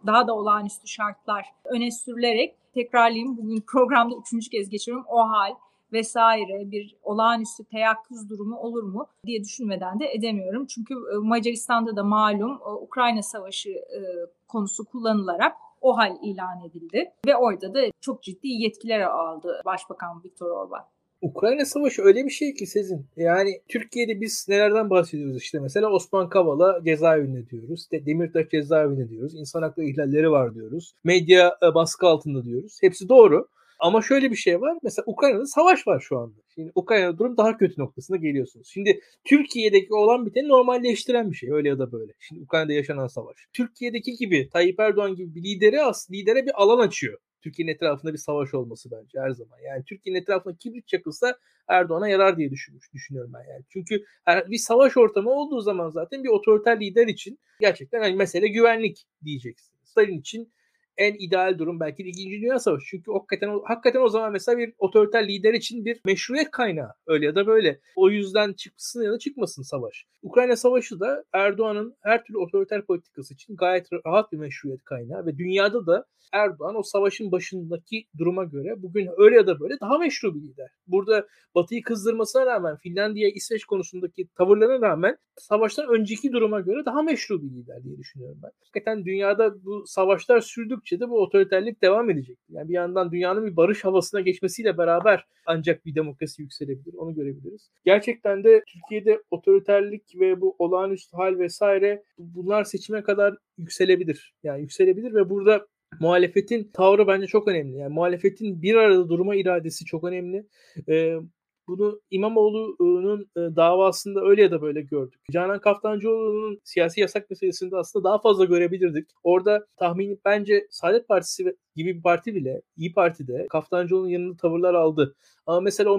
daha da olağanüstü şartlar öne sürülerek tekrarlayayım bugün programda üçüncü kez geçiyorum o hal vesaire bir olağanüstü teyakkuz durumu olur mu diye düşünmeden de edemiyorum. Çünkü e, Macaristan'da da malum e, Ukrayna Savaşı e, konusu kullanılarak o hal ilan edildi ve orada da çok ciddi yetkiler aldı Başbakan Viktor Orban. Ukrayna Savaşı öyle bir şey ki Sezin. Yani Türkiye'de biz nelerden bahsediyoruz işte mesela Osman Kavala cezaevinde diyoruz. Demirtaş cezaevinde diyoruz. İnsan hakları ihlalleri var diyoruz. Medya baskı altında diyoruz. Hepsi doğru. Ama şöyle bir şey var. Mesela Ukrayna'da savaş var şu anda. Şimdi Ukrayna'da durum daha kötü noktasına geliyorsunuz. Şimdi Türkiye'deki olan biteni normalleştiren bir şey öyle ya da böyle. Şimdi Ukrayna'da yaşanan savaş. Türkiye'deki gibi Tayyip Erdoğan gibi bir lideri as lidere bir alan açıyor. Türkiye'nin etrafında bir savaş olması bence her zaman. Yani Türkiye'nin etrafında kibrit çakılsa Erdoğan'a yarar diye düşünmüş, düşünüyorum ben yani. Çünkü bir savaş ortamı olduğu zaman zaten bir otoriter lider için gerçekten hani mesele güvenlik diyeceksiniz. Stalin için en ideal durum belki de İkinci Dünya Savaşı. Çünkü hakikaten, hakikaten o zaman mesela bir otoriter lider için bir meşruiyet kaynağı. Öyle ya da böyle. O yüzden çıksın ya da çıkmasın savaş. Ukrayna Savaşı da Erdoğan'ın her türlü otoriter politikası için gayet rahat bir meşruiyet kaynağı ve dünyada da Erdoğan o savaşın başındaki duruma göre bugün öyle ya da böyle daha meşru bir lider. Burada Batı'yı kızdırmasına rağmen Finlandiya, İsveç konusundaki tavırlarına rağmen savaştan önceki duruma göre daha meşru bir lider diye düşünüyorum ben. Hakikaten dünyada bu savaşlar sürdükçe de bu otoriterlik devam edecek. Yani bir yandan dünyanın bir barış havasına geçmesiyle beraber ancak bir demokrasi yükselebilir. Onu görebiliriz. Gerçekten de Türkiye'de otoriterlik ve bu olağanüstü hal vesaire bunlar seçime kadar yükselebilir. Yani yükselebilir ve burada muhalefetin tavrı bence çok önemli. Yani muhalefetin bir arada durma iradesi çok önemli. Ee, bunu İmamoğlu'nun e, davasında öyle ya da böyle gördük. Canan Kaftancıoğlu'nun siyasi yasak meselesinde aslında daha fazla görebilirdik. Orada tahmini bence Saadet Partisi gibi bir parti bile İyi Parti'de Kaftancıoğlu'nun yanında tavırlar aldı. Ama mesela o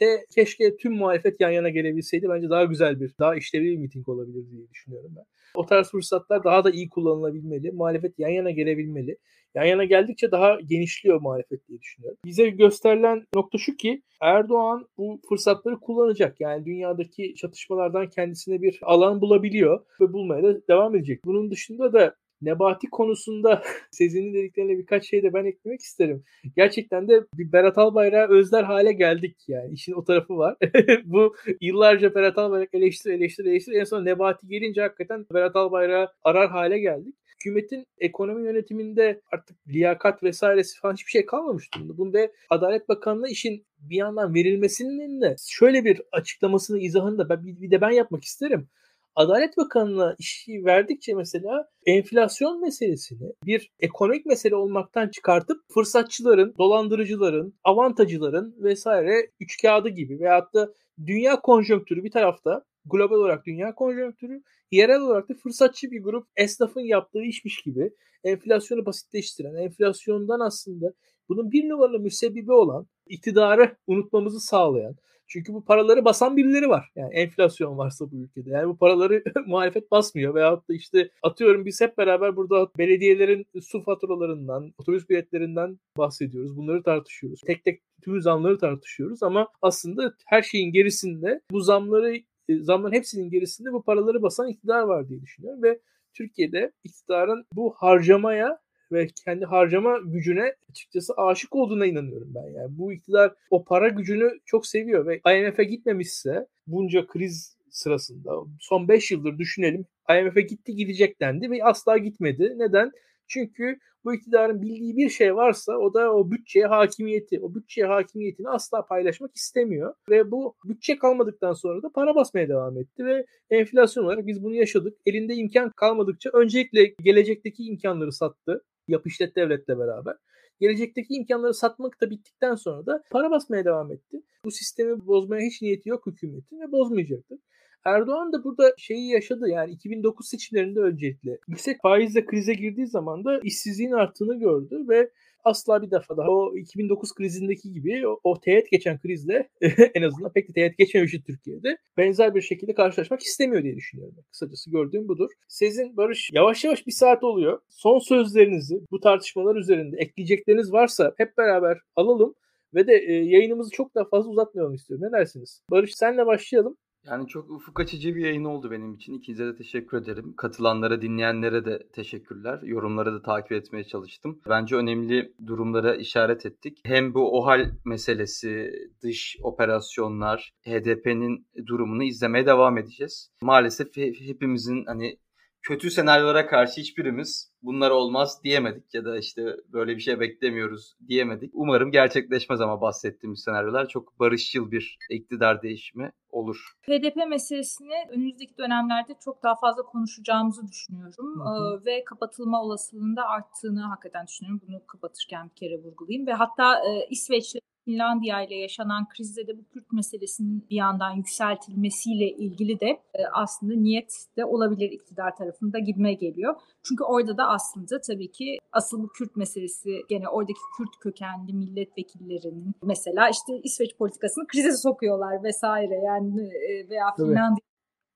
mitingde keşke tüm muhalefet yan yana gelebilseydi. Bence daha güzel bir, daha işlevli bir miting olabilir diye düşünüyorum ben. O tarz fırsatlar daha da iyi kullanılabilmeli. Muhalefet yan yana gelebilmeli. Yan yana geldikçe daha genişliyor muhalefet diye düşünüyorum. Bize gösterilen nokta şu ki Erdoğan bu fırsatları kullanacak. Yani dünyadaki çatışmalardan kendisine bir alan bulabiliyor ve bulmaya da devam edecek. Bunun dışında da Nebati konusunda Sezin'in dediklerine birkaç şey de ben eklemek isterim. Gerçekten de bir Berat Albayrak'ı özler hale geldik yani. İşin o tarafı var. Bu yıllarca Berat Albayrak eleştir eleştir eleştir. En son Nebati gelince hakikaten Berat Albayrak'ı arar hale geldik hükümetin ekonomi yönetiminde artık liyakat vesairesi falan hiçbir şey kalmamış durumda. Bunda Adalet Bakanlığı işin bir yandan verilmesinin de şöyle bir açıklamasını, izahını da ben, bir de ben yapmak isterim. Adalet Bakanı'na işi verdikçe mesela enflasyon meselesini bir ekonomik mesele olmaktan çıkartıp fırsatçıların, dolandırıcıların, avantajcıların vesaire üç kağıdı gibi veyahut da dünya konjonktürü bir tarafta global olarak dünya konjonktürü, yerel olarak da fırsatçı bir grup esnafın yaptığı işmiş gibi enflasyonu basitleştiren, enflasyondan aslında bunun bir numaralı müsebbibi olan iktidarı unutmamızı sağlayan, çünkü bu paraları basan birileri var. Yani enflasyon varsa bu ülkede. Yani bu paraları muhalefet basmıyor. Veyahut da işte atıyorum biz hep beraber burada belediyelerin su faturalarından, otobüs biletlerinden bahsediyoruz. Bunları tartışıyoruz. Tek tek tüm zamları tartışıyoruz ama aslında her şeyin gerisinde bu zamları e, zamların hepsinin gerisinde bu paraları basan iktidar var diye düşünüyorum ve Türkiye'de iktidarın bu harcamaya ve kendi harcama gücüne açıkçası aşık olduğuna inanıyorum ben. Yani bu iktidar o para gücünü çok seviyor ve IMF'e gitmemişse bunca kriz sırasında son 5 yıldır düşünelim IMF'e gitti gidecek dendi ve asla gitmedi. Neden? Çünkü bu iktidarın bildiği bir şey varsa o da o bütçeye hakimiyeti. O bütçeye hakimiyetini asla paylaşmak istemiyor. Ve bu bütçe kalmadıktan sonra da para basmaya devam etti ve enflasyon olarak biz bunu yaşadık. Elinde imkan kalmadıkça öncelikle gelecekteki imkanları sattı. Yap işlet devletle beraber. Gelecekteki imkanları satmak da bittikten sonra da para basmaya devam etti. Bu sistemi bozmaya hiç niyeti yok hükümetin ve bozmayacaktır. Erdoğan da burada şeyi yaşadı yani 2009 seçimlerinde öncelikle yüksek faizle krize girdiği zaman da işsizliğin arttığını gördü ve asla bir defa daha o 2009 krizindeki gibi o, o teğet geçen krizle en azından pek de teğet geçmemişti Türkiye'de. Benzer bir şekilde karşılaşmak istemiyor diye düşünüyorum. Kısacası gördüğüm budur. Sezin Barış yavaş yavaş bir saat oluyor. Son sözlerinizi bu tartışmalar üzerinde ekleyecekleriniz varsa hep beraber alalım. Ve de e, yayınımızı çok daha fazla uzatmayalım istiyorum. Ne dersiniz? Barış senle başlayalım. Yani çok ufuk açıcı bir yayın oldu benim için. İkinize de teşekkür ederim. Katılanlara, dinleyenlere de teşekkürler. Yorumları da takip etmeye çalıştım. Bence önemli durumlara işaret ettik. Hem bu OHAL meselesi, dış operasyonlar, HDP'nin durumunu izlemeye devam edeceğiz. Maalesef hepimizin hani kötü senaryolara karşı hiçbirimiz bunlar olmaz diyemedik ya da işte böyle bir şey beklemiyoruz diyemedik. Umarım gerçekleşmez ama bahsettiğimiz senaryolar çok barışçıl bir iktidar değişimi olur. HDP meselesini önümüzdeki dönemlerde çok daha fazla konuşacağımızı düşünüyorum. Hı hı. Ee, ve kapatılma olasılığında arttığını hakikaten düşünüyorum. Bunu kapatırken bir kere vurgulayayım. Ve hatta e, İsveç'le Finlandiya ile yaşanan krizde de bu Kürt meselesinin bir yandan yükseltilmesiyle ilgili de e, aslında niyet de olabilir iktidar tarafında gibime geliyor. Çünkü orada da aslında tabii ki asıl bu Kürt meselesi gene oradaki Kürt kökenli milletvekillerinin mesela işte İsveç politikasını krize sokuyorlar vesaire yani e, veya Finlandiya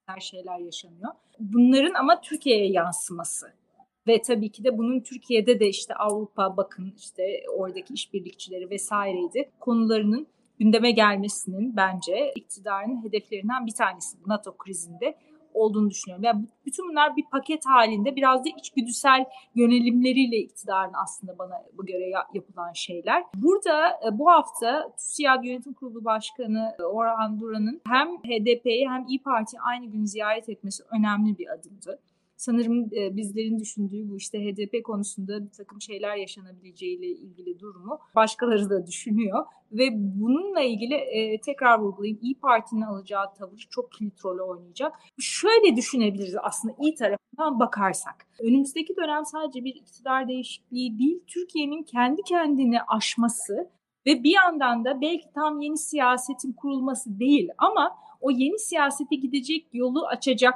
her şeyler yaşanıyor. Bunların ama Türkiye'ye yansıması ve tabii ki de bunun Türkiye'de de işte Avrupa bakın işte oradaki işbirlikçileri vesaireydi konularının gündeme gelmesinin bence iktidarın hedeflerinden bir tanesi NATO krizinde olduğunu düşünüyorum. Yani bütün bunlar bir paket halinde biraz da içgüdüsel yönelimleriyle iktidarın aslında bana bu göre yapılan şeyler. Burada e, bu hafta TÜSİAD Yönetim Kurulu Başkanı Orhan Duran'ın hem HDP'yi hem İyi Parti aynı gün ziyaret etmesi önemli bir adımdı sanırım e, bizlerin düşündüğü bu işte HDP konusunda bir takım şeyler yaşanabileceğiyle ilgili durumu başkaları da düşünüyor. Ve bununla ilgili e, tekrar vurgulayayım İyi Parti'nin alacağı tavır çok kilit rol oynayacak. Şöyle düşünebiliriz aslında iyi tarafından bakarsak. Önümüzdeki dönem sadece bir iktidar değişikliği değil, Türkiye'nin kendi kendini aşması ve bir yandan da belki tam yeni siyasetin kurulması değil ama o yeni siyasete gidecek yolu açacak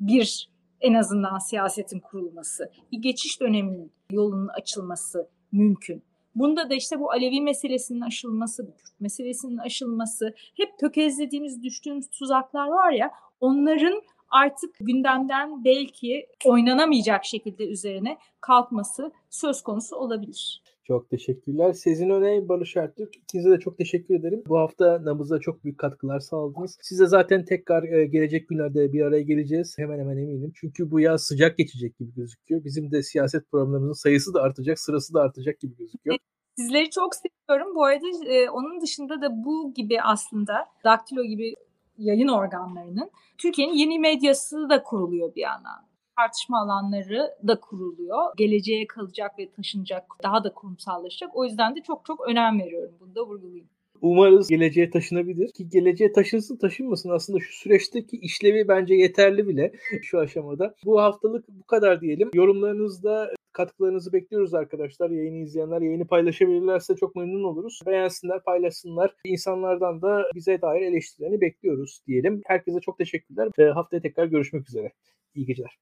bir en azından siyasetin kurulması, bir geçiş döneminin yolunun açılması mümkün. Bunda da işte bu Alevi meselesinin aşılması, Kürt meselesinin aşılması, hep tökezlediğimiz, düştüğümüz tuzaklar var ya, onların artık gündemden belki oynanamayacak şekilde üzerine kalkması söz konusu olabilir. Çok teşekkürler. Sezin Öney, Barış Ertürk. İkinize de çok teşekkür ederim. Bu hafta nabıza çok büyük katkılar sağladınız. Size zaten tekrar e, gelecek günlerde bir araya geleceğiz. Hemen hemen eminim. Çünkü bu yaz sıcak geçecek gibi gözüküyor. Bizim de siyaset programlarımızın sayısı da artacak, sırası da artacak gibi gözüküyor. Sizleri çok seviyorum. Bu arada e, onun dışında da bu gibi aslında Daktilo gibi yayın organlarının Türkiye'nin yeni medyası da kuruluyor bir yandan tartışma alanları da kuruluyor. Geleceğe kalacak ve taşınacak, daha da kurumsallaşacak. O yüzden de çok çok önem veriyorum. Bunu da vurgulayayım. Umarız geleceğe taşınabilir. Ki geleceğe taşınsın taşınmasın aslında şu süreçteki işlevi bence yeterli bile şu aşamada. Bu haftalık bu kadar diyelim. Yorumlarınızda katkılarınızı bekliyoruz arkadaşlar. Yayını izleyenler yayını paylaşabilirlerse çok memnun oluruz. Beğensinler, paylaşsınlar. İnsanlardan da bize dair eleştirilerini bekliyoruz diyelim. Herkese çok teşekkürler. Haftaya tekrar görüşmek üzere. İyi geceler.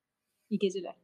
İyi geceler.